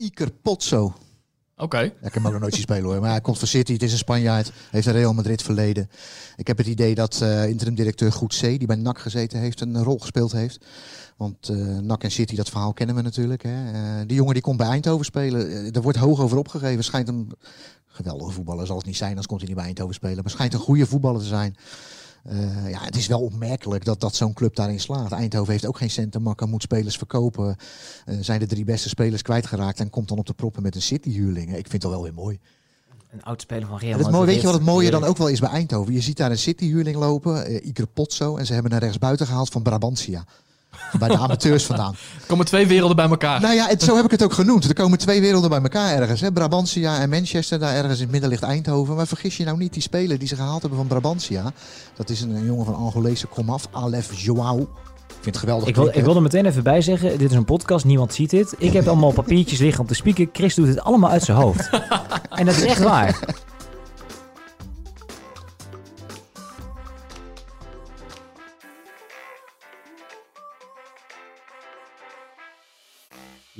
Iker Potso. Oké. Ja, ik heb hem ook nog nooit zien spelen hoor. Maar hij komt van City, het is een Spanjaard. Heeft een Real Madrid verleden. Ik heb het idee dat eh interim-directeur Goed C, die bij NAC gezeten heeft, een rol gespeeld heeft. Want eh NAC en City, dat verhaal kennen we natuurlijk. Hè. Eh, die jongen die komt bij Eindhoven spelen. Er wordt hoog over opgegeven. Schijnt een geweldige voetballer. Zal het niet zijn, anders komt hij niet bij Eindhoven spelen. Maar schijnt een goede voetballer te zijn. Eh, ja, het is wel opmerkelijk dat, dat zo'n club daarin slaagt. Eindhoven heeft ook geen cent te makken, moet spelers verkopen. Eh, zijn de drie beste spelers kwijtgeraakt en komt dan op de proppen met een City-huurling. Ik vind het wel weer mooi. Een oud speler van Real Madrid. weet je wat het mooie dan ook wel is bij Eindhoven? Je ziet daar een City-huurling lopen, eh, Iker Potso. En ze hebben een rechtsbuiten gehaald van Brabantia. Bij de amateurs vandaan. Er komen twee werelden bij elkaar. Nou ja, het, zo heb ik het ook genoemd. Er komen twee werelden bij elkaar ergens. Hè? Brabantia en Manchester, daar ergens in het midden ligt Eindhoven. Maar vergis je nou niet, die speler die ze gehaald hebben van Brabantia. Dat is een, een jongen van Angolese komaf, Alef Joao. Ik vind het geweldig. Ik wil, ik wil er meteen even bij zeggen, dit is een podcast, niemand ziet dit. Ik heb allemaal papiertjes liggen om te spieken. Chris doet het allemaal uit zijn hoofd. en dat is echt waar.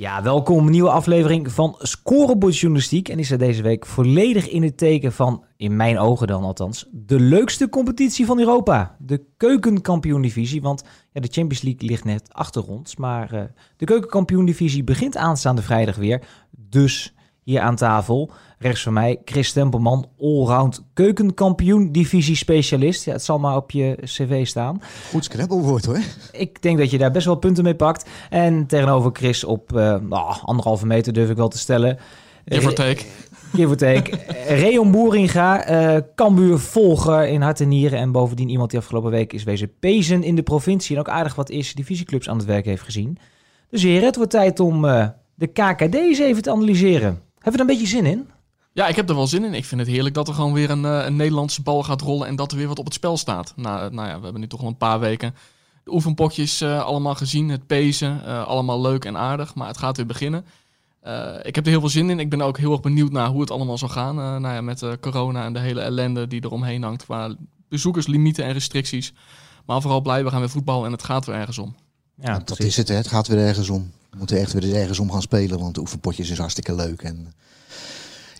Ja, welkom. Nieuwe aflevering van Scorebord Journalistiek. En is er deze week volledig in het teken van, in mijn ogen dan althans, de leukste competitie van Europa. De keukenkampioen-divisie. Want ja, de Champions League ligt net achter ons. Maar eh, de keukenkampioen-divisie begint aanstaande vrijdag weer. Dus hier aan tafel, rechts van mij, Chris Tempelman, allround keukenkampioen-divisie specialist. Ja, het zal maar op je cv staan. Goed scrabblewoord hoor. Ik denk dat je daar best wel punten mee pakt. En tegenover Chris op eh, nou, anderhalve meter durf ik wel te stellen. Give or take. Give or take. Reon Boeringa, eh Cambuur volger in hart en nieren. En bovendien iemand die afgelopen week is wezen pezen in de provincie. En ook aardig wat eerste divisieclubs aan het werk heeft gezien. Dus heren, het wordt tijd om eh, de KKD eens even te analyseren. Hebben we er een beetje zin in? Ja, ik heb er wel zin in. Ik vind het heerlijk dat er gewoon weer een, eh, een Nederlandse bal gaat rollen en dat er weer wat op het spel staat. Nou, nou ja, we hebben nu toch al een paar weken de oefenpotjes eh, allemaal gezien, het pezen, eh, allemaal leuk en aardig, maar het gaat weer beginnen. Eh, ik heb er heel veel zin in. Ik ben ook heel erg benieuwd naar hoe het allemaal zal gaan. Eh, nou ja, met eh, corona en de hele ellende die eromheen hangt qua bezoekerslimieten en restricties. Maar vooral blij, we gaan weer voetballen en het gaat weer ergens om. Ja, dat is het, hè. het gaat weer ergens om. We moeten echt weer ergens om gaan spelen, want de oefenpotjes is hartstikke leuk. En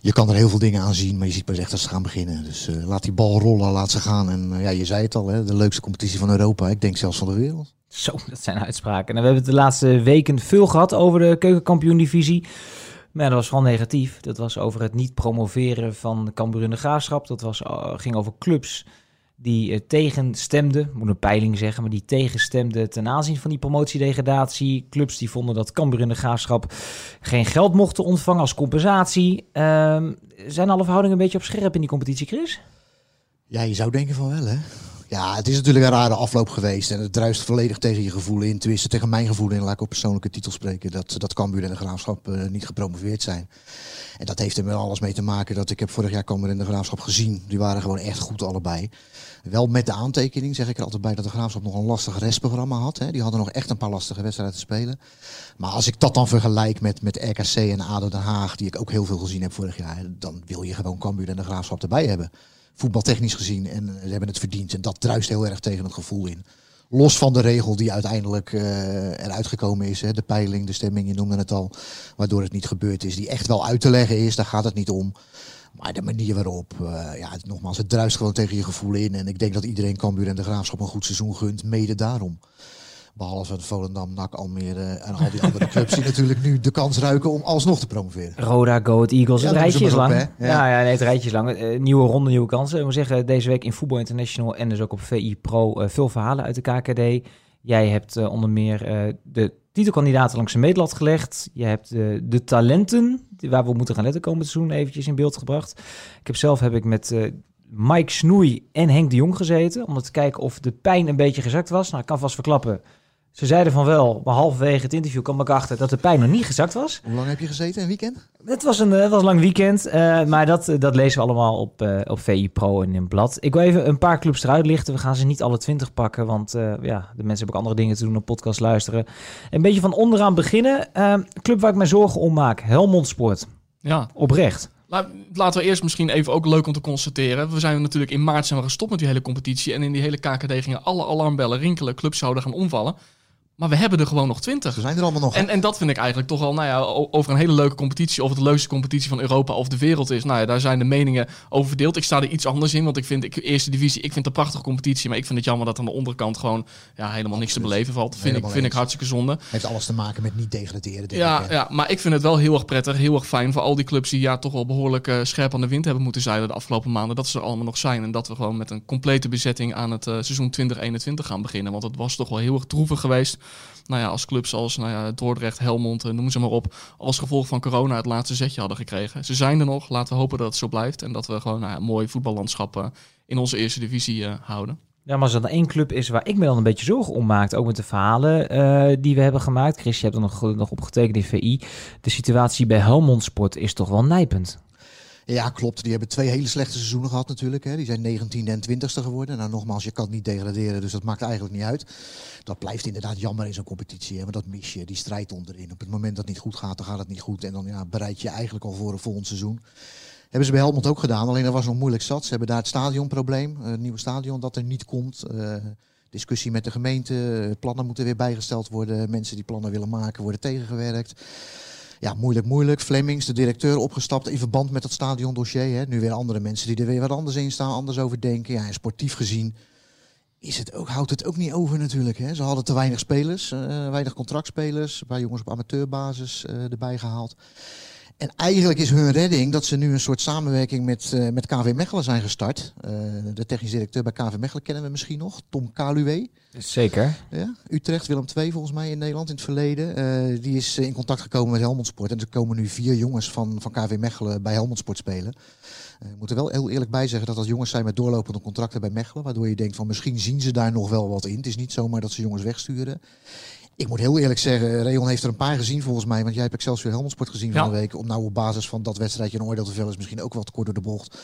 je kan er heel veel dingen aan zien, maar je ziet pas echt dat ze gaan beginnen. Dus eh, laat die bal rollen, laat ze gaan. En eh, ja, je zei het al, hè, de leukste competitie van Europa. Ik denk zelfs van de wereld. Zo, dat zijn uitspraken. En we hebben het de laatste weken veel gehad over de keukenkampioen-divisie. Maar dat was vooral negatief. Dat was over het niet promoveren van Cambuur in de Graafschap. Dat was, eh, ging over clubs die eh, tegenstemden, moet een peiling zeggen, maar die tegenstemden ten aanzien van die promotiedegradatie. Clubs die vonden dat Cambuur in de Graafschap geen geld mochten ontvangen als compensatie. Ehm, zijn alle verhoudingen een beetje op scherp in die competitie, Chris? Ja, je zou denken van wel, hè. Ja, het is natuurlijk een rare afloop geweest. En het druist volledig tegen je gevoel in. Tenminste, tegen mijn gevoel in. Laat ik op persoonlijke titel spreken. Dat, dat Cambuur en de Graafschap eh, niet gepromoveerd zijn. En dat heeft er wel alles mee te maken dat ik heb vorig jaar Cambuur en de Graafschap gezien. Die waren gewoon echt goed allebei. Wel met de aantekening, zeg ik er altijd bij, dat de Graafschap nog een lastig restprogramma had. Hè. Die hadden nog echt een paar lastige wedstrijden te spelen. Maar als ik dat dan vergelijk met, met RKC en ADO Den Haag, die ik ook heel veel gezien heb vorig jaar. Dan wil je gewoon Cambuur en de Graafschap erbij hebben voetbaltechnisch gezien. En ze hebben het verdiend. En dat druist heel erg tegen het gevoel in. Los van de regel die uiteindelijk eh, eruit gekomen is. Hè, de peiling, de stemming, je noemde het al. Waardoor het niet gebeurd is. Die echt wel uit te leggen is. Daar gaat het niet om. Maar de manier waarop, eh, ja, het, nogmaals, het druist gewoon tegen je gevoel in. En ik denk dat iedereen Cambuur en de Graafschap een goed seizoen gunt. Mede daarom. Behalve het Volendam, NAC, Almere en al die andere clubs die natuurlijk nu de kans ruiken om alsnog te promoveren. Roda, Go Ahead Eagles. Ja, het rijtje is lang. op, hè? ja. Ja. Ja, nee, het rijtje is lang. Eh, nieuwe ronde, nieuwe kansen. Ik moet zeggen, deze week in Voetbal International en dus ook op VI Pro eh, veel verhalen uit de KKD. Jij hebt eh, onder meer de titelkandidaten langs de meetlat gelegd. Je hebt de talenten, waar we moeten gaan letten komend seizoen, eventjes in beeld gebracht. Ik heb zelf heb ik met Mike Snoei en Henk de Jong gezeten, om te kijken of de pijn een beetje gezakt was. Nou, ik kan vast verklappen. Ze zeiden van wel, maar halverwege het interview kwam ik achter dat de pijn nog niet gezakt was. Hoe lang heb je gezeten? Een weekend? Het was een, eh, het was een lang weekend, eh, maar dat, eh, dat lezen we allemaal op, eh, op VI Pro en in het blad. Ik wil even een paar clubs eruit lichten. We gaan ze niet alle twintig pakken, want eh, ja, de mensen hebben ook andere dingen te doen dan podcast luisteren. Een beetje van onderaan beginnen. Eh, club waar ik mij zorgen om maak, Helmond Sport. Ja, Oprecht. La- Laten we eerst misschien even ook leuk om te constateren. We zijn natuurlijk in maart zijn we gestopt met die hele competitie. En in die hele KKD gingen alle alarmbellen rinkelen. Clubs zouden gaan omvallen. Maar we hebben er gewoon nog twintig. Ze zijn er allemaal nog. En, en dat vind ik eigenlijk toch wel, nou ja, over een hele leuke competitie. Of het de leukste competitie van Europa of de wereld is. Nou ja, daar zijn de meningen over verdeeld. Ik sta er iets anders in, want ik vind, ik, eerste divisie, ik vind het een prachtige competitie. Maar ik vind het jammer dat aan de onderkant gewoon ja, helemaal niks te beleven valt. Vind ik, vind ik hartstikke zonde. Heeft alles te maken met niet degraderen. Ja, ja, maar ik vind het wel heel erg prettig, heel erg fijn voor al die clubs die ja toch wel behoorlijk uh, scherp aan de wind hebben moeten zeilen de afgelopen maanden. Dat ze er allemaal nog zijn. En dat we gewoon met een complete bezetting aan het uh, seizoen 2021 gaan beginnen. Want het was toch wel heel erg droevig geweest nou ja, als clubs als nou ja, Dordrecht, Helmond, eh, noem ze maar op, als gevolg van corona het laatste zetje hadden gekregen. Ze zijn er nog, laten we hopen dat het zo blijft en dat we gewoon nou ja, mooi voetballandschap uh, in onze eerste divisie uh, houden. Ja, maar als er dan één club is waar ik me dan een beetje zorgen om maak, ook met de verhalen die we hebben gemaakt. Chris, je hebt er nog, nog op getekend in VI. De situatie bij Helmond Sport is toch wel nijpend. Ja, klopt. Die hebben twee hele slechte seizoenen gehad natuurlijk. Hè. Die zijn 19e en 20e geworden. Nou, nogmaals, je kan niet degraderen, dus dat maakt eigenlijk niet uit. Dat blijft inderdaad jammer in zo'n competitie. Hè, dat mis je, die strijd onderin. Op het moment dat het niet goed gaat, dan gaat het niet goed. En dan ja, bereid je eigenlijk al voor een volgend seizoen. Hebben ze bij Helmond ook gedaan, alleen dat was nog moeilijk zat. Ze hebben daar het stadionprobleem, het nieuwe stadion dat er niet komt. Uh, discussie met de gemeente, plannen moeten weer bijgesteld worden. Mensen die plannen willen maken worden tegengewerkt ja, moeilijk, moeilijk. Flemings, de directeur, opgestapt in verband met dat stadiondossier. Hè. Nu weer andere mensen die er weer wat anders in staan, anders over denken. Ja, sportief gezien is het ook, houdt het ook niet over natuurlijk. Hè. Ze hadden te weinig spelers, uh, weinig contractspelers. Een paar jongens op amateurbasis uh, erbij gehaald. En eigenlijk is hun redding dat ze nu een soort samenwerking met, uh, met KV Mechelen zijn gestart. De technisch directeur bij KV Mechelen kennen we misschien nog, Tom Kaluwe. Zeker. Ja, Utrecht, Willem II volgens mij in Nederland in het verleden. Uh, die is in contact gekomen met Helmond Sport. En er komen nu vier jongens van, van KV Mechelen bij Helmond Sport spelen. Ik moet er wel heel eerlijk bij zeggen dat dat jongens zijn met doorlopende contracten bij Mechelen. Waardoor je denkt van misschien zien ze daar nog wel wat in. Het is niet zomaar dat ze jongens wegsturen. Ik moet heel eerlijk zeggen, Reon heeft er een paar gezien volgens mij. Want jij hebt Excelsior Helmond Sport gezien van de week. Om nou op basis van dat wedstrijdje een oordeel te vellen is misschien ook wel te kort door de bocht.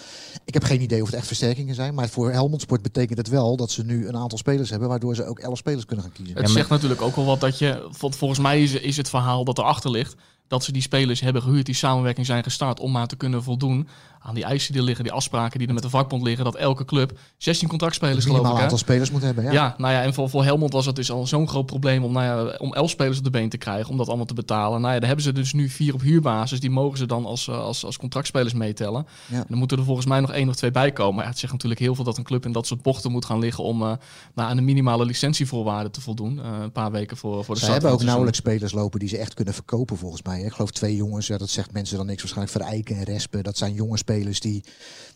Ik heb geen idee of het echt versterkingen zijn. Maar voor Helmond Sport betekent het wel dat ze nu een aantal spelers hebben. Waardoor ze ook elf spelers kunnen gaan kiezen. Het zegt natuurlijk ook wel wat dat je... Volgens mij is, is het verhaal dat erachter ligt dat ze die spelers hebben gehuurd, die samenwerking zijn gestart om maar te kunnen voldoen aan die eisen die er liggen, die afspraken die er met de vakbond liggen, dat elke club 16 contractspelers geloof ik. een aantal spelers moet hebben, ja. Ja, nou ja, en voor, voor Helmond was het dus al zo'n groot probleem om, nou ja, om 11 spelers op de been te krijgen, om dat allemaal te betalen. Nou ja, daar hebben ze dus nu vier op huurbasis, die mogen ze dan als, eh, als, als contractspelers meetellen. Ja. En dan moeten er volgens mij nog één of twee bij komen. Ja, het zegt natuurlijk heel veel dat een club in dat soort bochten moet gaan liggen om uh, nou, aan de minimale licentievoorwaarden te voldoen. Uh, een paar weken voor, voor de Ze hebben ook nauwelijks spelers lopen die ze echt kunnen verkopen volgens mij. Ik geloof twee jongens, ja, dat zegt mensen dan niks waarschijnlijk, Verijken en Respen. Dat zijn jonge spelers die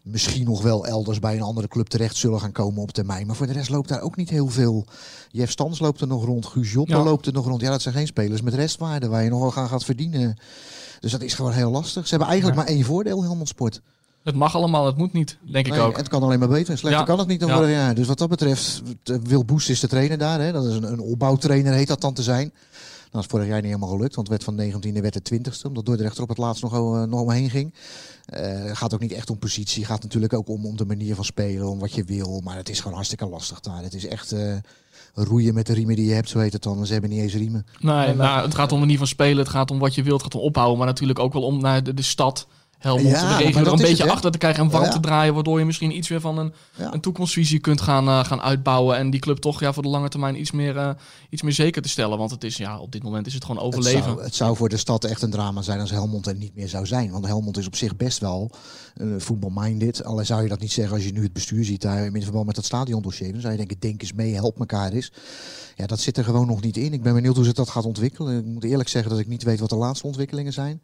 misschien nog wel elders bij een andere club terecht zullen gaan komen op termijn. Maar voor de rest loopt daar ook niet heel veel. Jeff Stans loopt er nog rond, Guus Joppe ja. loopt er nog rond. Ja, dat zijn geen spelers met restwaarde waar je nog wel gaan gaat verdienen. Dus dat is gewoon heel lastig. Ze hebben eigenlijk ja. maar één voordeel, Helmond Sport. Het mag allemaal, het moet niet, denk nee, ik ook. Het kan alleen maar beter. Slechter ja. kan het niet dan vorig jaar. Dus wat dat betreft, Wil Boest is de trainer daar. Hè. Dat is een, een opbouwtrainer, heet dat dan te zijn. Dat is vorig jaar niet helemaal gelukt, want het werd van 19e werd de 20ste, omdat Dordrecht er op het laatst nog, uh, nog omheen ging. Uh, gaat ook niet echt om positie, gaat natuurlijk ook om, om de manier van spelen, om wat je wil. Maar het is gewoon hartstikke lastig daar. Het is echt uh, roeien met de riemen die je hebt, zo heet het dan. Ze hebben niet eens riemen. Nee, nou, het gaat om de manier van spelen, het gaat om wat je wilt, het gaat om opbouwen, maar natuurlijk ook wel om naar de stad Helmond ja, de regio er een beetje het, achter te krijgen en warm ja. te draaien, waardoor je misschien iets weer van een, ja. een toekomstvisie kunt gaan, uh, gaan uitbouwen en die club toch ja, voor de lange termijn iets meer, uh, iets meer zeker te stellen. Want het is, ja, op dit moment is het gewoon overleven. Het zou, het zou voor de stad echt een drama zijn als Helmond er niet meer zou zijn. Want Helmond is op zich best wel uh, voetbalminded. Alleen zou je dat niet zeggen als je nu het bestuur ziet daar in verband met dat stadiondossier. Dan zou je denken, denk eens mee, help elkaar eens. Ja, dat zit er gewoon nog niet in. Ik ben benieuwd hoe ze dat gaat ontwikkelen. Ik moet eerlijk zeggen dat ik niet weet wat de laatste ontwikkelingen zijn.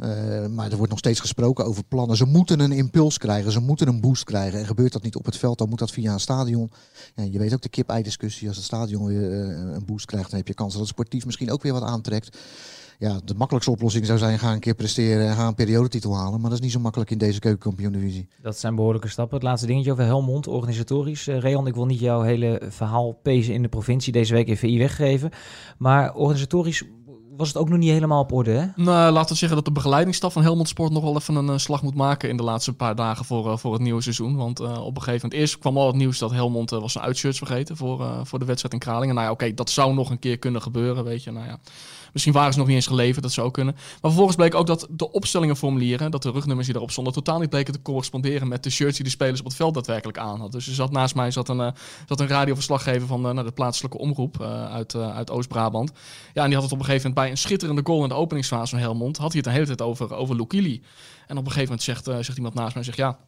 Uh, maar er wordt nog steeds gesproken over plannen. Ze moeten een impuls krijgen, ze moeten een boost krijgen. En gebeurt dat niet op het veld, dan moet dat via een stadion. Ja, je weet ook de kip-ei-discussie. Als het stadion weer uh, een boost krijgt, dan heb je kans dat het sportief misschien ook weer wat aantrekt. Ja, de makkelijkste oplossing zou zijn: ga een keer presteren en ga een periodetitel halen. Maar dat is niet zo makkelijk in deze keukenkampioen-divisie. Dat zijn behoorlijke stappen. Het laatste dingetje over Helmond, organisatorisch. Uh, ik wil niet jouw hele verhaal pezen in de provincie deze week in VI weggeven. Maar organisatorisch was het ook nog niet helemaal op orde, hè? Nou, laten we zeggen dat de begeleidingsstaf van Helmond Sport nog wel even een uh, slag moet maken in de laatste paar dagen voor, uh, voor het nieuwe seizoen. Want op een gegeven moment, eerst kwam al het nieuws dat Helmond was zijn uitshirts vergeten voor, voor de wedstrijd in Kralingen. Nou ja, oké, dat zou nog een keer kunnen gebeuren, weet je. Nou ja, Misschien waren ze nog niet eens geleverd, dat zou kunnen. Maar vervolgens bleek ook dat de opstellingenformulieren, dat de rugnummers die erop stonden, totaal niet bleken te corresponderen met de shirts die de spelers op het veld daadwerkelijk aan hadden. Dus er zat naast mij zat een, uh, zat een radioverslaggever van uh, de plaatselijke omroep uh, uit, uit Oost-Brabant. Ja, en die had het op een gegeven moment bij een schitterende goal in de openingsfase van Helmond, had hij het de hele tijd over, over Lukili. En op een gegeven moment zegt, zegt iemand naast mij, zegt ja,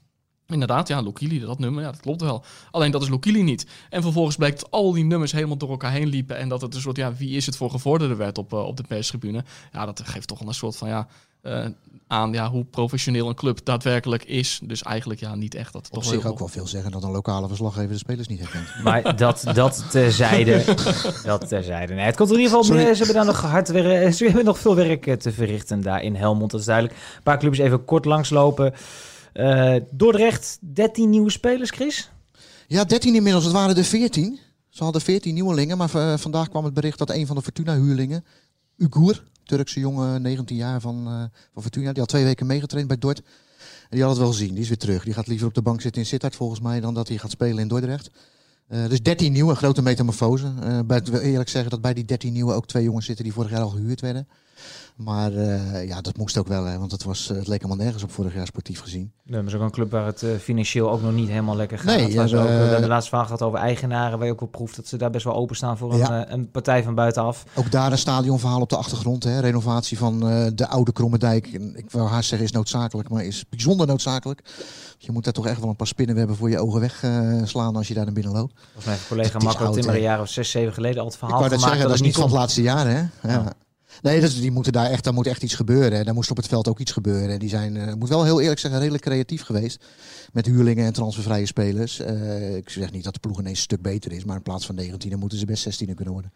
Inderdaad, ja, Lokili, dat nummer, ja, dat klopt wel. Alleen dat is Lokili niet. En vervolgens bleek dat al die nummers helemaal door elkaar heen liepen en dat het een soort, ja, wie is het voor gevorderde werd op, uh, op de perstribune. Ja, dat geeft toch wel een soort van, ja, uh, aan ja, hoe professioneel een club daadwerkelijk is. Dus eigenlijk ja, niet echt. Dat op zich ook wel veel zeggen dat een lokale verslaggever de spelers niet herkent. Maar dat, dat terzijde. dat terzijde. Nee, het komt in ieder geval Sorry. Ze hebben daar nog hard werk, ze hebben nog veel werk te verrichten daar in Helmond. Dat is duidelijk. Een paar clubs even kort langslopen. Uh, Dordrecht, 13 nieuwe spelers, Chris? Ja, 13 inmiddels. Het waren er 14. Ze hadden 14 nieuwelingen, maar uh, vandaag kwam het bericht dat een van de Fortuna-huurlingen, Ugur, Turkse jongen, 19 jaar van, uh, van Fortuna, die had twee weken meegetraind bij Dort. Die had het wel gezien. Die is weer terug. Die gaat liever op de bank zitten in Sittard volgens mij dan dat hij gaat spelen in Dordrecht. Dus 13 nieuwe, grote metamorfose. Bij, ik wil eerlijk zeggen dat bij die 13 nieuwe ook twee jongens zitten die vorig jaar al gehuurd werden. Maar uh, ja, dat moest ook wel, hè, want het, was, het leek helemaal nergens op vorig jaar sportief gezien. Nee, maar is ook een club waar het uh, financieel ook nog niet helemaal lekker gaat. Nee, ja, ook, uh, we hebben de laatste vraag gehad over eigenaren, waar je ook wel proeft dat ze daar best wel openstaan voor ja. een, een, partij van buitenaf. Ook daar een stadionverhaal op de achtergrond. Hè. Renovatie van de oude Krommendijk. Ik wil haast zeggen is noodzakelijk, maar is bijzonder noodzakelijk. Je moet daar toch echt wel een paar spinnenwebben voor je ogen wegslaan als je daar naar binnen loopt. Volgens mijn collega Marco Timmer een jaar of zes, zeven geleden al het verhaal ik gemaakt. Zeggen, dat, dat is niet van het laatste jaar, hè? Ja. Nee, dat, die moeten daar echt, daar moet echt iets gebeuren. Daar moest op het veld ook iets gebeuren. Die zijn, uh, moet wel heel eerlijk zeggen, redelijk creatief geweest. Met huurlingen en transfervrije spelers. Uh, ik zeg niet dat de ploeg ineens een stuk beter is. Maar in plaats van 19 moeten ze best 16 kunnen worden.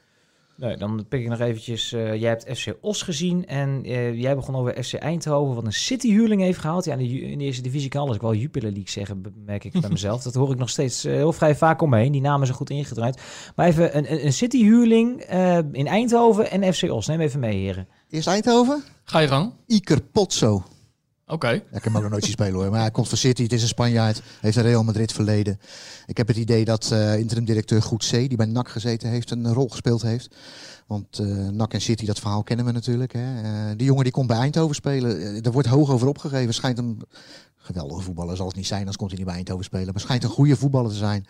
Nee, dan pik ik nog eventjes. Uh, jij hebt FC Os gezien en uh, jij begon over FC Eindhoven, wat een City-huurling heeft gehaald. Ja, in de, in de eerste divisie kan alles ik wel Jupiler League zeggen, merk ik bij mezelf. Dat hoor ik nog steeds uh, heel vrij vaak omheen. Die namen zijn goed ingedraaid. Maar even een, een City-huurling in Eindhoven en FC Os. Neem even mee, heren. Eerst Eindhoven. Ga je gang. Iker Potso. Oké. Ik heb hem nog nooit zien spelen hoor. Maar hij komt van City, het is een Spanjaard. Heeft een Real Madrid verleden. Ik heb het idee dat uh, interim-directeur Goed C, die bij NAC gezeten heeft, een rol gespeeld heeft. Want uh, NAC en City, dat verhaal kennen we natuurlijk. Hè. Uh, die jongen die komt bij Eindhoven spelen. er wordt hoog over opgegeven. Schijnt een geweldige voetballer, zal het niet zijn, anders komt hij niet bij Eindhoven spelen. Maar schijnt een goede voetballer te zijn.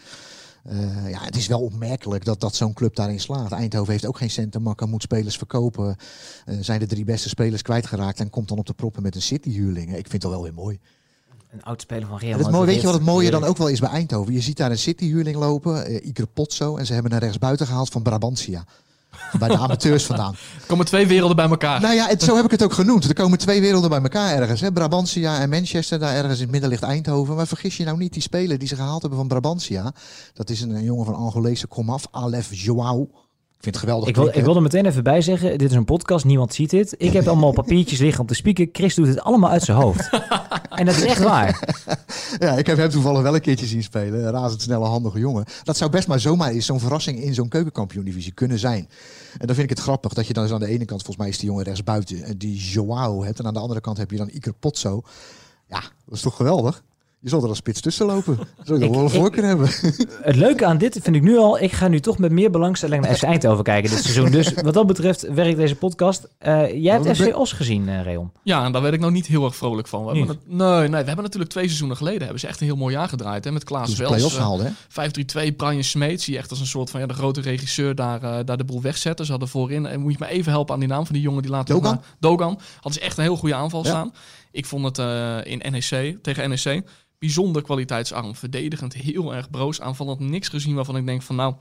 Uh, ja, het is wel opmerkelijk dat, dat zo'n club daarin slaat. Eindhoven heeft ook geen cent te makken, moet spelers verkopen. Uh, zijn de drie beste spelers kwijtgeraakt en komt dan op de proppen met een City-huurling. Ik vind het wel weer mooi. Een oud speler van Real Madrid. Weet je wat het mooie dan ook wel is bij Eindhoven? Je ziet daar een City-huurling lopen, uh, Iker Potso, en ze hebben een rechtsbuiten gehaald van Brabantia bij de amateurs vandaan. Er komen twee werelden bij elkaar. Nou ja, het, zo heb ik het ook genoemd. Er komen twee werelden bij elkaar ergens. Hè? Brabantia en Manchester, daar ergens in het midden ligt Eindhoven. Maar vergis je nou niet, die speler die ze gehaald hebben van Brabantia. Dat is een, een jongen van Angolese komaf, Alef Joao. Ik vind het geweldig. Ik wil, ik wil er meteen even bij zeggen: dit is een podcast, niemand ziet dit. Ik heb allemaal papiertjes liggen om te spieken. Chris doet het allemaal uit zijn hoofd. en dat is echt waar. ja, ik heb hem toevallig wel een keertje zien spelen. Een razendsnelle, handige jongen. Dat zou best maar zomaar eens zo'n verrassing in zo'n keukenkampioen-divisie kunnen zijn. En dan vind ik het grappig dat je dan aan de ene kant, volgens mij is die jongen rechts buiten, die Joao hebt. En aan de andere kant heb je dan Iker Potso. Ja, dat is toch geweldig? Je zal er als spits tussen lopen. Zou je wel een voorkeur hebben. Het leuke aan dit vind ik nu al. Ik ga nu toch met meer belangstelling naar FC Eindhoven kijken dit seizoen. Dus wat dat betreft werkt deze podcast. Uh, jij hebt FC Os gezien, uh, Reon. Ja, en daar werd ik nog niet heel erg vrolijk van. We hebben nee, nee, we hebben natuurlijk twee seizoenen geleden hebben ze echt een heel mooi jaar gedraaid. Hè, met Klaas Wels. Uh, 5-3-2, Brian Smeets. Die echt als een soort van ja, de grote regisseur daar, uh, daar de boel wegzetten. Ze hadden voorin. En moet je me even helpen aan die naam van die jongen die later... Dogan? Dogan. Hadden ze echt een heel goede aanval ja. staan. Ik vond het uh, in NEC, tegen NEC bijzonder kwaliteitsarm. Verdedigend heel erg broos. Aanvallend niks gezien waarvan ik denk van nou,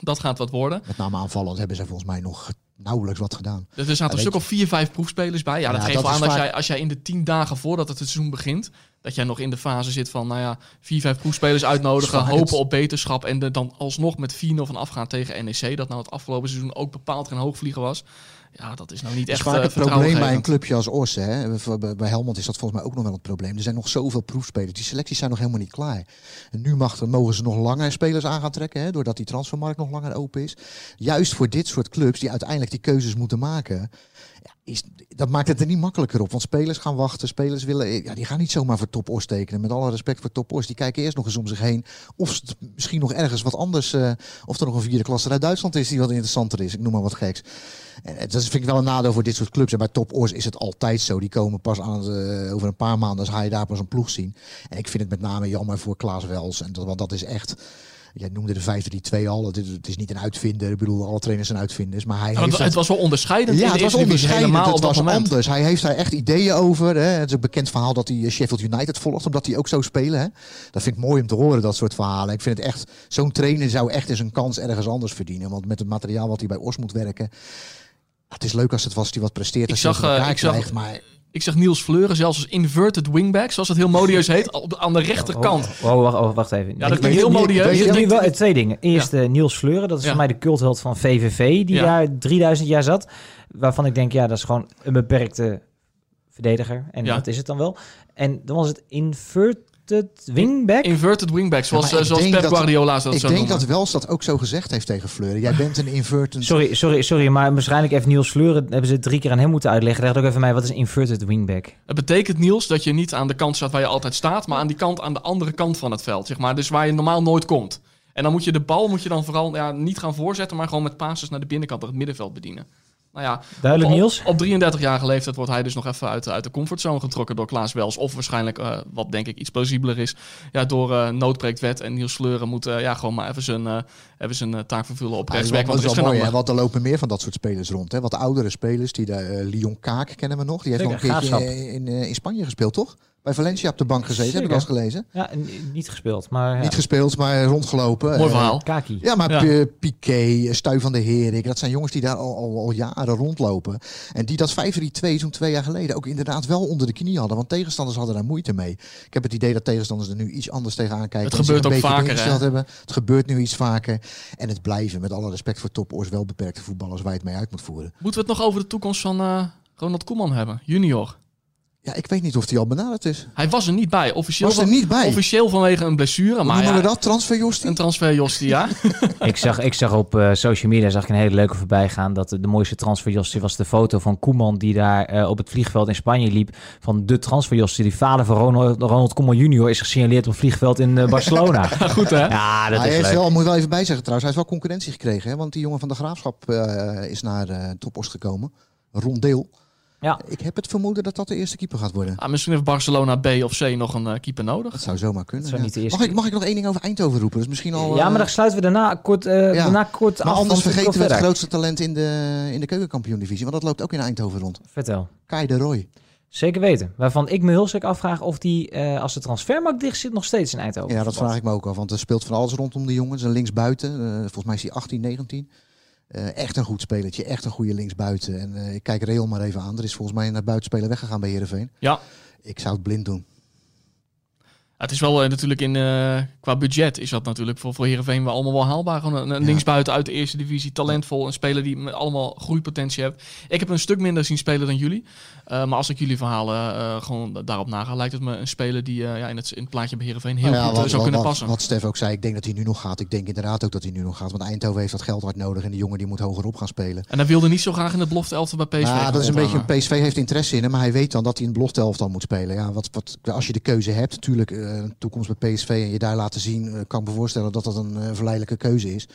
dat gaat wat worden. Met name aanvallend hebben ze volgens mij nog nauwelijks wat gedaan. Er zaten ja, een stuk of vier, vijf proefspelers bij. Ja, dat geeft wel aan dat jij, als jij in de tien dagen voordat het seizoen begint, dat jij nog in de fase zit van, nou ja, vier, vijf proefspelers uitnodigen, hopen het... op beterschap en de, dan alsnog met 4-0 van afgaan tegen NEC, dat nou het afgelopen seizoen ook bepaald geen hoogvlieger was. Ja, dat is nou niet echt vaak het probleem bij een clubje als Os. Hè. Bij Helmond is dat volgens mij ook nog wel het probleem. Er zijn nog zoveel proefspelers. Die selecties zijn nog helemaal niet klaar. En nu mag, mogen ze nog langer spelers aan gaan trekken. Hè, doordat die transfermarkt nog langer open is. Juist voor dit soort clubs die uiteindelijk die keuzes moeten maken. Is, dat maakt het er niet makkelijker op. Want spelers gaan wachten. Spelers willen, ja, die gaan niet zomaar voor Top Os tekenen. Met alle respect voor Top Os. Die kijken eerst nog eens om zich heen. Of misschien nog ergens wat anders. eh, of er nog een vierde klasse uit Duitsland is die wat interessanter is. Ik noem maar wat geks. En dat is- vind ik wel een nadeel voor dit soort clubs. En bij Top Os is het altijd zo. Die komen pas aan over een paar maanden. als ga je daar pas een ploeg zien. En ik vind het met name jammer voor Klaas Wels. En dat, want dat is echt. Jij noemde de 5-3-2 al. Het is, het is niet een uitvinder. Ik bedoel, alle trainers zijn uitvinders. Maar hij Ja, heeft het, dat- het was wel onderscheidend ja, het was onderscheidend. Het was moment. anders. Hij heeft daar echt ideeën over. Hè. Het is een bekend verhaal dat hij eh, Sheffield United volgt, omdat hij ook zo spelen. Hè. Dat vind ik mooi om te horen, dat soort verhalen. Ik vind het echt, zo'n trainer zou echt eens een kans ergens anders verdienen. Want met het materiaal wat hij bij Os moet werken. Het is leuk als het was die wat presteert. Ik Als zag, je eh, ik zag- krijgt, maar Ik zag Niels Fleuren zelfs als inverted wingback, zoals het heel modieus heet, op, aan de rechterkant. Oh, oh, wacht, oh, wacht even. Ja, dat Ik- klinkt heel modieus. ik- Je wel, twee dingen. Eerst eh, Niels Fleuren, dat is Ja. voor mij de cultheld van VVV, die Ja. daar 3000 jaar zat. Waarvan ik denk, ja, dat is gewoon een beperkte verdediger. En Ja. dat is het dan wel. En dan was het inverted wingback. Inverted wingback, zoals, Ja, zoals denk Pep dat- Guardiola dat ik denk noemen. dat Wels dat ook zo gezegd heeft tegen Fleuren. Jij bent een invertent. Sorry, sorry, sorry, maar waarschijnlijk even Niels Fleuren hebben ze drie keer aan hem moeten uitleggen. Leg ook even mij, wat is een inverted wingback? Het betekent, Niels, dat je niet aan de kant staat waar je altijd staat, maar aan die kant aan de andere kant van het veld, zeg maar. Dus waar je normaal nooit komt. En dan moet je de bal moet je dan vooral ja, niet gaan voorzetten, maar gewoon met passes naar de binnenkant, naar het middenveld bedienen. Nou ja, Duidelijk, op, Niels? Op 33-jarige leeftijd wordt hij dus nog even uit, uit de comfortzone getrokken door Klaas Wels. Of waarschijnlijk, eh, wat denk ik iets plausibeler is, ja, door eh noodbreekt wet. En Niels Fleuren moet eh, ja, gewoon maar even zijn, eh, even zijn eh, taak vervullen op Ja, dat is rechtsback. wel, Want dat er is wel mooi, hè? want er lopen meer van dat soort spelers rond. Hè? Wat oudere spelers, die de, eh, Lyon Kaak kennen we nog. Die heeft nog een keertje in, in Spanje gespeeld, toch? Bij Valencia op de bank gezeten, heb ik al eens gelezen. Ja, en niet gespeeld, maar ja. Niet gespeeld, maar rondgelopen. Mooi Eh, verhaal. Kaki. Ja, maar Ja. Piqué, Stuy van de Herik, dat zijn jongens die daar al, al, al jaren rondlopen. En die dat 5-3-2 zo'n twee jaar geleden ook inderdaad wel onder de knie hadden. Want tegenstanders hadden daar moeite mee. Ik heb het idee dat tegenstanders er nu iets anders tegenaan kijken. Het gebeurt ook vaker, ingesteld hè? hebben. Het gebeurt nu iets vaker. En het blijven, met alle respect voor topoors, wel beperkte voetballers waar je het mee uit moet voeren. Moeten we het nog over de toekomst van eh, Ronald Koeman hebben, junior? Ja, ik weet niet of die al benaderd is. Hij was er niet bij. Officieel, Was er niet bij? officieel vanwege een blessure. Hoe Maar noemen ja, we dat? Transfer Jostie? een transfer, Jostie, ja. Ik zag, ik zag op eh, social media zag ik een hele leuke voorbij gaan. Dat de, mooiste transferjostie was de foto van Koeman. Die daar eh, op het vliegveld in Spanje liep. Van de transferjostie. Die vader van Ronald, Ronald Koeman junior is gesignaleerd op het vliegveld in eh, Barcelona. Goed hè? ja, dat hij is heeft leuk. wel, moet wel even bijzeggen trouwens, hij heeft wel concurrentie gekregen. Hè? Want die jongen van de Graafschap eh, is naar eh Topos gekomen. Rondeel. Ja. Ik heb het vermoeden dat dat de eerste keeper gaat worden. Ah, misschien heeft Barcelona B of C nog een eh, keeper nodig. Dat zou zomaar kunnen. Zou ja. niet de eerste mag, ik, mag ik nog één ding over Eindhoven roepen? Dat is misschien al. Ja, eh, maar dan sluiten we daarna kort, eh, Ja. daarna kort maar af. anders vergeten we het grootste talent in de, in de keukenkampioen-divisie. Want dat loopt ook in Eindhoven rond. Vertel. Kai de Roy. Zeker weten. Waarvan ik me heel zeker afvraag of die, eh, als de transfermarkt dicht zit, nog steeds in Eindhoven. Ja, dat vraag ik me ook af. Want er speelt van alles rondom de jongens. Een linksbuiten. eh, volgens mij is hij 18, 19. Eh, echt een goed spelertje. Echt een goede linksbuiten. En eh, ik kijk Real maar even aan. Er is volgens mij een buitenspeler weggegaan bij Heerenveen. Ja. Ik zou het blind doen. Het is wel eh, natuurlijk in, eh, qua budget is dat natuurlijk voor, voor Heerenveen wel allemaal wel haalbaar. Gewoon een, linksbuiten uit de eerste divisie, talentvol. Een speler die met allemaal groeipotentie heeft. Ik heb een stuk minder zien spelen dan jullie. Eh, maar als ik jullie verhalen gewoon daarop naga, lijkt het me een speler die ja, in, het, in het plaatje bij Heerenveen heel Nou goed zou kunnen passen. Wat Stef ook zei, ik denk dat hij nu nog gaat. Ik denk inderdaad ook dat hij nu nog gaat. Want Eindhoven heeft dat geld hard nodig. En die jongen die moet hogerop gaan spelen. En hij wilde niet zo graag in het belofte elftal bij PSV. Ja, gaan dat is een beetje PSV heeft interesse in hem, maar hij weet dan dat hij in het belofte elftal moet spelen. Ja, wat, wat, als je de keuze hebt, natuurlijk een toekomst bij PSV en je daar laten zien, eh, kan ik me voorstellen dat dat een eh, verleidelijke keuze is.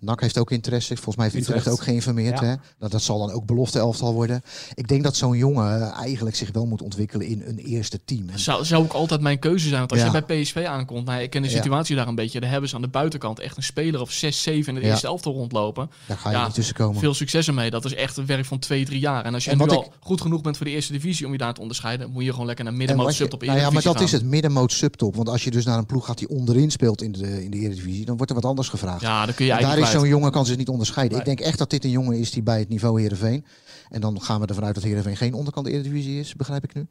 NAC heeft ook interesse. Volgens mij heeft Utrecht, Utrecht. ook geïnformeerd. Ja. Hè? Dat, dat zal dan ook belofte elftal worden. Ik denk dat zo'n jongen eh, eigenlijk zich wel moet ontwikkelen in een eerste team. En Zou, zou ook altijd mijn keuze zijn. Want als Ja. je bij PSV aankomt, nou, ik ken de Ja. situatie daar een beetje. Daar hebben ze aan de buitenkant echt een speler of 6, 7 in de eerste elftal rondlopen. daar ga je niet tussen komen. Veel succes ermee. Dat is echt een werk van 2, 3 jaar. En als je En nu al goed genoeg bent voor de eerste divisie om je daar te onderscheiden, moet je gewoon lekker naar En middenmoot je- subtop nou ja, maar dat is het middenmoot subtop. Want als je dus naar een ploeg gaat die onderin speelt in de, in de Eredivisie, dan wordt er wat anders gevraagd. Ja, dan kun je Daar is zo'n jongen kan zich niet onderscheiden. Nee. Ik denk echt dat dit een jongen is die bij het niveau Heerenveen. En dan gaan we ervan uit dat Heerenveen geen onderkant Eredivisie is, begrijp ik nu.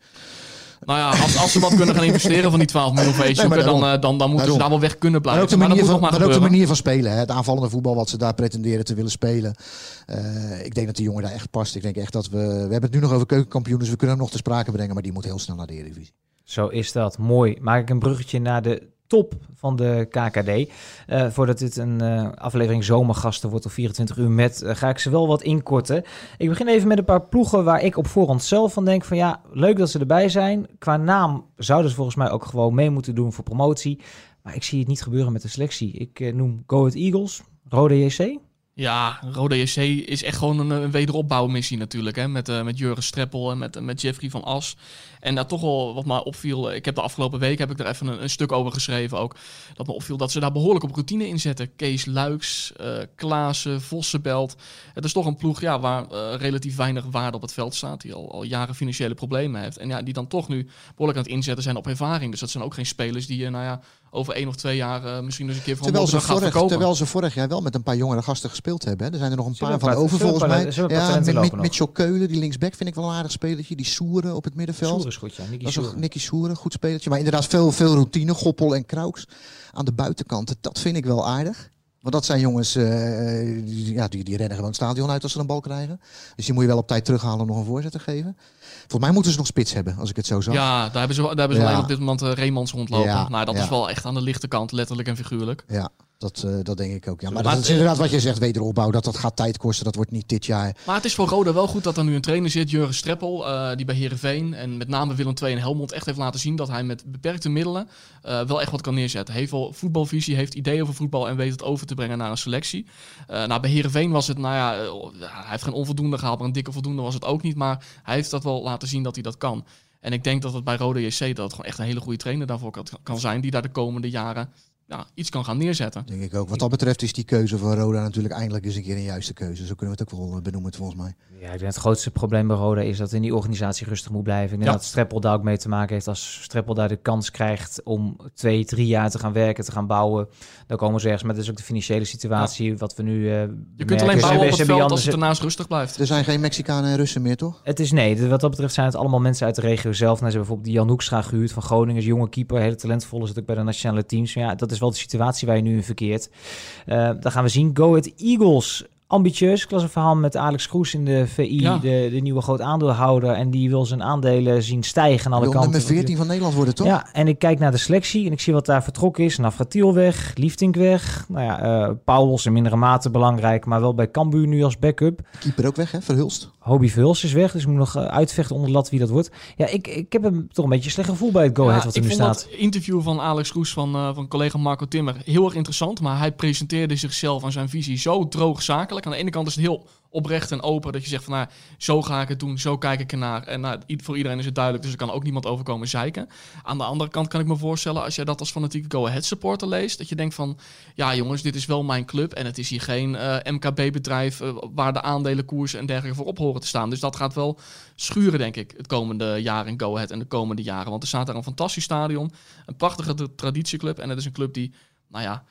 Nou ja, als, als ze wat kunnen gaan investeren van die 12 miljoen voor maar zoeken, dan, daarom. eh, dan, dan moeten ze daar wel weg kunnen Maar blijven. ook de Maar dat manier, van, maar maar ook de manier van spelen. Hè? Het aanvallende voetbal wat ze daar pretenderen te willen spelen. Eh, ik denk dat die jongen daar echt past. Ik denk echt dat we... We hebben het nu nog over keukenkampioen, dus we kunnen hem nog te sprake brengen. Maar die moet heel snel naar de Eredivisie. Zo is dat. Mooi. Maak ik een bruggetje naar de top van de KKD. Uh, voordat dit een uh, aflevering zomergasten wordt of 24 uur met, uh, ga ik ze wel wat inkorten. Ik begin even met een paar ploegen waar ik op voorhand zelf van denk van ja, leuk dat ze erbij zijn. Qua naam zouden ze volgens mij ook gewoon mee moeten doen voor promotie. Maar ik zie het niet gebeuren met de selectie. Ik noem Go Ahead Eagles, Rode JC. Ja, Rode JC is echt gewoon een, een wederopbouwmissie natuurlijk. Hè? Met, uh, met Jurgen Streppel en met, met Jeffrey van As. En daar toch wel wat mij opviel. Ik heb de afgelopen week heb ik er even een, een, stuk over geschreven ook. Dat me opviel dat ze daar behoorlijk op routine in zetten. Kees Luiks, uh, Klaassen, Vossenbelt. Het is toch een ploeg ja, waar relatief weinig waarde op het veld staat. Die al, al jaren financiële problemen heeft. En ja, die dan toch nu behoorlijk aan het inzetten zijn op ervaring. Dus dat zijn ook geen spelers die nou ja, over één of twee jaar uh, misschien eens een keer van terwijl ze, vorig, verkopen. terwijl ze vorig jaar wel met een paar jongere gasten gespeeld hebben. Hè. Er zijn er nog een paar van over volgens mij. Ja, met Mitchell Keulen, die linksback vind ik wel een aardig spelertje. Die Soeren op het middenveld. Soeren is goed, ja. Nicky is Nicky Soeren, goed spelertje. Maar inderdaad veel, veel routine. Goppel en Krauks aan de buitenkant. Dat vind ik wel aardig. Want dat zijn jongens, uh, die, ja, die, die rennen gewoon het stadion uit als ze een bal krijgen. Dus die moet je wel op tijd terughalen om nog een voorzet te geven. Volgens mij moeten ze nog spits hebben, als ik het zo zag. Ja, daar hebben ze, daar hebben ze ja. alleen op dit moment uh, Reemans rondlopen. Ja, nou, dat ja. is wel echt aan de lichte kant, letterlijk en figuurlijk. Ja. Dat, uh, dat denk ik ook. Ja. Maar, maar dat is inderdaad wat je zegt, wederopbouw. Dat, dat gaat tijd kosten. Dat wordt niet dit jaar. Maar het is voor Roda wel goed dat er nu een trainer zit, Jurgen Streppel. Uh, die bij Herenveen en met name Willem II en Helmond echt heeft laten zien dat hij met beperkte middelen uh, wel echt wat kan neerzetten. Heeft wel voetbalvisie, heeft ideeën over voetbal en weet het over te brengen naar een selectie. nou, bij Herenveen was het, nou ja, hij heeft geen onvoldoende gehaald, maar een dikke voldoende was het ook niet. Maar hij heeft dat wel laten zien dat hij dat kan. En ik denk dat het bij Rode JC dat het gewoon echt een hele goede trainer daarvoor kan, kan zijn. Die daar de komende jaren ja, iets kan gaan neerzetten. Denk ik ook. Wat dat betreft is die keuze van Roda natuurlijk eindelijk eens een keer een juiste keuze. Zo kunnen we het ook wel benoemen volgens mij. Ja, ik denk het grootste probleem bij Roda is dat in die organisatie rustig moet blijven. Ik denk ja. dat Streppel daar ook mee te maken heeft. Als Streppel daar de kans krijgt om twee, drie jaar te gaan werken, te gaan bouwen, dan komen ze ergens. Maar dat is ook de financiële situatie ja. wat we nu uh, Je kunt alleen bouwen op het veld als het ernaast rustig blijft. Er zijn geen Mexicanen en Russen meer, toch? Het is nee. Wat dat betreft zijn het allemaal mensen uit de regio zelf. Nou, ze hebben bijvoorbeeld die Jan Hoekstra gehuurd van Groningen. Is jonge keeper, hele talentvolle, zit ook bij de nationale teams. Maar ja, dat is wel de situatie waar je nu in verkeerd. Uh, dan gaan we zien. Go Ahead Eagles ambitieus. Ik verhaal met Alex Kroes in de VI, ja. de, de nieuwe groot aandeelhouder. En die wil zijn aandelen zien stijgen aan alle kanten. nummer 14 van Nederland worden, toch? Ja, en ik kijk naar de selectie en ik zie wat daar vertrokken is. Navratiel weg, Liefdink weg. Nou ja, uh, Pauwels in mindere mate belangrijk, maar wel bij Cambuur nu als backup. Keeper ook weg, hè? Verhulst. Hobby Verhulst is weg, dus ik moet nog uh, uitvechten onder lat wie dat wordt. Ja, ik, ik heb hem toch een beetje slecht gevoel bij het Go Ahead ja, wat er nu staat. Ik vond interview van Alex Kroes van, uh, van collega Marco Timmer heel erg interessant. Maar hij presenteerde zichzelf en zijn visie zo droog zakelijk. Aan de ene kant is het heel oprecht en open. Dat je zegt van nou, zo ga ik het doen, zo kijk ik ernaar. En nou, voor iedereen is het duidelijk, dus er kan ook niemand overkomen zeiken. Aan de andere kant kan ik me voorstellen, als jij dat als fanatieke Go Ahead supporter leest, dat je denkt van, ja jongens, dit is wel mijn club. En het is hier geen uh, MKB-bedrijf uh, waar de aandelenkoersen en dergelijke voor op horen te staan. Dus dat gaat wel schuren, denk ik, het komende jaar in Go Ahead en de komende jaren. Want er staat daar een fantastisch stadion, een prachtige traditieclub. En het is een club die, nou ja,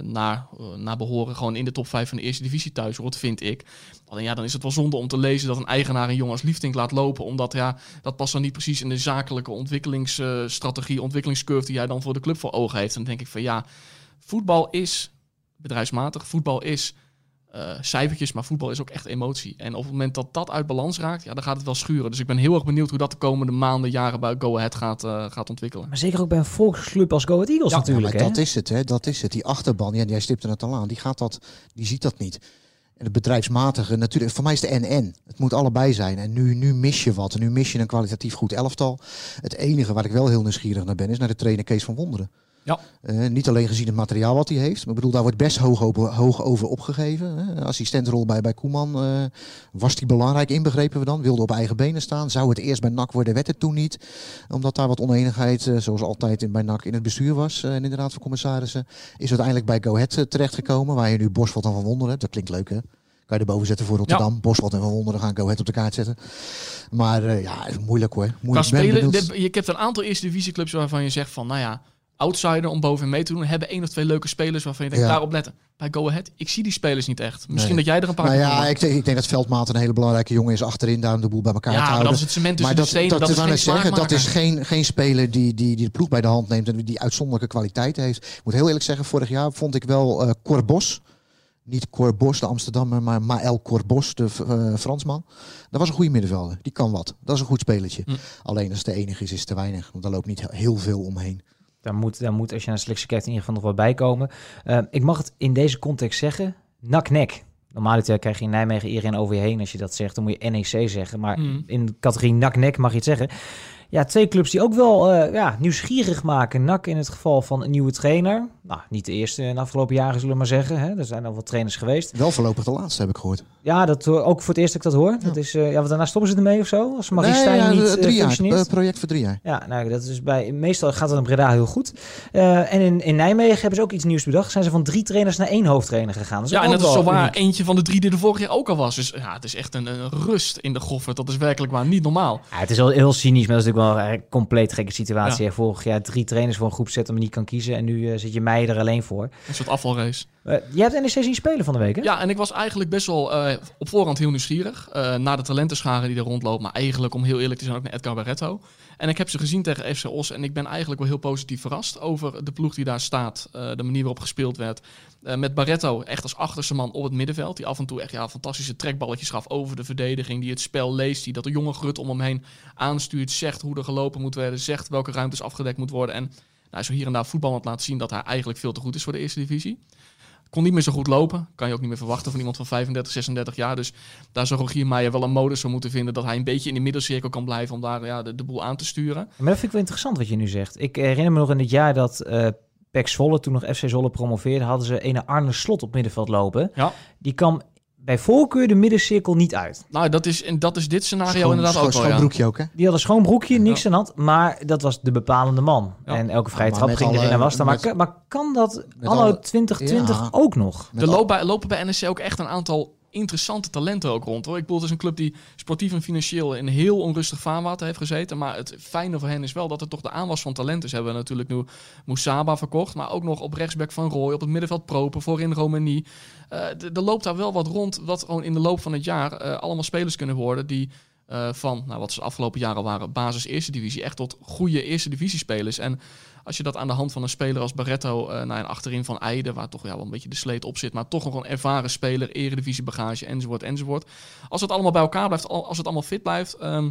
naar, uh, naar behoren gewoon in de top 5 van de eerste divisie thuis hoort, vind ik. Alleen ja, dan is het wel zonde om te lezen dat een eigenaar een jongen als Liefdink laat lopen, omdat ja, dat past dan niet precies in de zakelijke ontwikkelingsstrategie, uh, ontwikkelingscurve die jij dan voor de club voor ogen heeft. En dan denk ik van ja, voetbal is bedrijfsmatig, voetbal is uh, cijfertjes, maar voetbal is ook echt emotie. En op het moment dat dat uit balans raakt, ja, dan gaat het wel schuren. Dus ik ben heel erg benieuwd hoe dat de komende maanden, jaren bij Go Ahead gaat, uh, gaat ontwikkelen. Maar zeker ook bij een volksclub als Go Ahead Eagles ja, natuurlijk. Ja, dat is het, hè? dat is het. Die achterban, ja, jij stipte het al aan, die, gaat dat, die ziet dat niet. En het bedrijfsmatige, natuurlijk, voor mij is de en-en. Het moet allebei zijn. En nu, nu mis je wat. En nu mis je een kwalitatief goed elftal. Het enige waar ik wel heel nieuwsgierig naar ben, is naar de trainer Kees van Wonderen. Ja. Uh, niet alleen gezien het materiaal wat hij heeft. Maar ik bedoel, daar wordt best hoog over, hoog over opgegeven. Hè. Assistentrol bij, bij Koeman. Uh, was die belangrijk, inbegrepen we dan? Wilde op eigen benen staan. Zou het eerst bij NAC worden, werd het toen niet. Omdat daar wat oneenigheid, uh, zoals altijd in, bij NAC, in het bestuur was. en in de Raad van Commissarissen. Is uiteindelijk bij Go Ahead terechtgekomen. Waar je nu Bosveld en Van Wonderen hebt. Dat klinkt leuk, hè? Kan je erboven zetten voor Rotterdam. Ja. Bosveld en Van Wonderen gaan Go Ahead op de kaart zetten. Maar ja, is moeilijk hoor. Moeilijk. Spelen, de, je hebt een aantal eerste divisieclubs waarvan je zegt van, nou ja outsider om boven mee te doen. Hebben één of twee leuke spelers waarvan je denkt, ja. daarop letten. Bij Go Ahead, ik zie die spelers niet echt. Misschien nee. dat jij er een paar nou ja, ik denk, ik denk dat Veldmaat een hele belangrijke jongen is achterin, daar de boel bij elkaar ja, te houden. dat is het cement tussen maar de stenen, dat, dat, dat, is geen zeggen, dat is geen, geen speler die, die, die de ploeg bij de hand neemt en die uitzonderlijke kwaliteit heeft. Ik moet heel eerlijk zeggen, vorig jaar vond ik wel uh, Corbos, niet Corbos, de Amsterdammer, maar Maël Corbos, de uh, Fransman. Dat was een goede middenvelder. Die kan wat. Dat is een goed spelertje. Hm. Alleen als het de enige is, is het te weinig. Want daar loopt niet heel veel omheen. Daar moet, daar moet, als je naar de selectie kijkt, in ieder geval nog wel bij komen. Uh, ik mag het in deze context zeggen, nak-nek. Normaal krijg je in Nijmegen iedereen over je heen als je dat zegt. Dan moet je NEC zeggen. Maar Mm. in de categorie nak-nek mag je het zeggen. Ja, twee clubs die ook wel eh, ja, nieuwsgierig maken. NAC in het geval van een nieuwe trainer. Nou, niet de eerste in de afgelopen jaren, zullen we maar zeggen. Hè? Er zijn al wat trainers geweest. Wel voorlopig de laatste, heb ik gehoord. Ja, dat hoor- ook voor het eerst dat ik dat hoor. Dat is, eh, ja, want daarna stoppen ze ermee of zo? Als Marie Stijn ja, niet eh, eh, drie jaar. functioneert. eh, project voor drie jaar. Ja, nou, dat is bij, meestal gaat het in Breda heel goed. Eh, en in, in Nijmegen hebben ze ook iets nieuws bedacht. Zijn ze van drie trainers naar één hoofdtrainer gegaan. Dat Ja, en dat is wel zo waar uniek. eentje van de drie die er vorig jaar ook al was. Dus ja, het is echt een, een rust in de goffert. Dat is werkelijk waar niet normaal. Ja, het is wel heel cynisch, maar dat is natuurlijk wel een compleet gekke situatie. Ja. Vorig jaar drie trainers voor een groep zetten, maar niet kan kiezen. En nu eh, zit je mij er alleen voor. Een soort afvalrace. Eh jij hebt NEC zien spelen van de week, hè? Ja, en ik was eigenlijk best wel eh, op voorhand heel nieuwsgierig. eh naar de talentenscharen die er rondloopt. Maar eigenlijk, om heel eerlijk te zijn, ook naar Edgar Barretto. En ik heb ze gezien tegen FC Os. En ik ben eigenlijk wel heel positief verrast over de ploeg die daar staat. eh, de manier waarop gespeeld werd. Eh, met Barretto echt als achterste man op het middenveld. Die af en toe echt ja, fantastische trekballetjes gaf over de verdediging. Die het spel leest. Die dat de jonge grut om hem heen aanstuurt. Zegt hoe er gelopen moet worden. Zegt welke ruimtes afgedekt moet worden. En nou, zo hier en daar voetballend laten zien dat hij eigenlijk veel te goed is voor de eerste divisie. Kon niet meer zo goed lopen. Kan je ook niet meer verwachten van iemand van 35, 36 jaar. Dus daar zou Rogier Meijer wel een modus voor moeten vinden. Dat hij een beetje in de middelcirkel kan blijven om daar ja, de, de boel aan te sturen. Maar dat vind ik wel interessant wat je nu zegt. Ik herinner me nog in het jaar dat eh PEC Zwolle, toen nog FC Zwolle promoveerde, hadden ze ene Arne Slot op middenveld lopen. Ja. Die kwam bij voorkeur de middencirkel niet uit. Nou, dat is, en dat is dit scenario Schoon- inderdaad schoon- ook wel. schoon Ja. broekje ook, hè? Die had een schoon broekje, niks aan hand, maar dat was de bepalende man. Ja. En elke vrije trap ging erin en was dan. Maar, maar kan dat anno alle- 2020 Ja. ook nog? Er lopen bij, lopen bij NSC ook echt een aantal interessante talenten ook rond. Hoor. Ik bedoel, het is een club die sportief en financieel in heel onrustig vaarwater heeft gezeten. Maar het fijne voor hen is wel dat er toch de aanwas van talent is. Hebben natuurlijk nu Moussaba verkocht. Maar ook nog op rechtsback Van Rooij, op het middenveld Proper, voorin Romani. D- er loopt daar wel wat rond, wat gewoon in de loop van het jaar eh, allemaal spelers kunnen worden die... eh, van nou, wat ze de afgelopen jaren waren, basis eerste divisie, echt tot goede eerste divisie spelers. En als je dat aan de hand van een speler als Barretto, eh nou, en achterin van Eide, waar toch ja, wel een beetje de sleet op zit, maar toch nog een ervaren speler, eredivisie bagage, enzovoort, enzovoort. Als het allemaal bij elkaar blijft, al- als het allemaal fit blijft. ehm,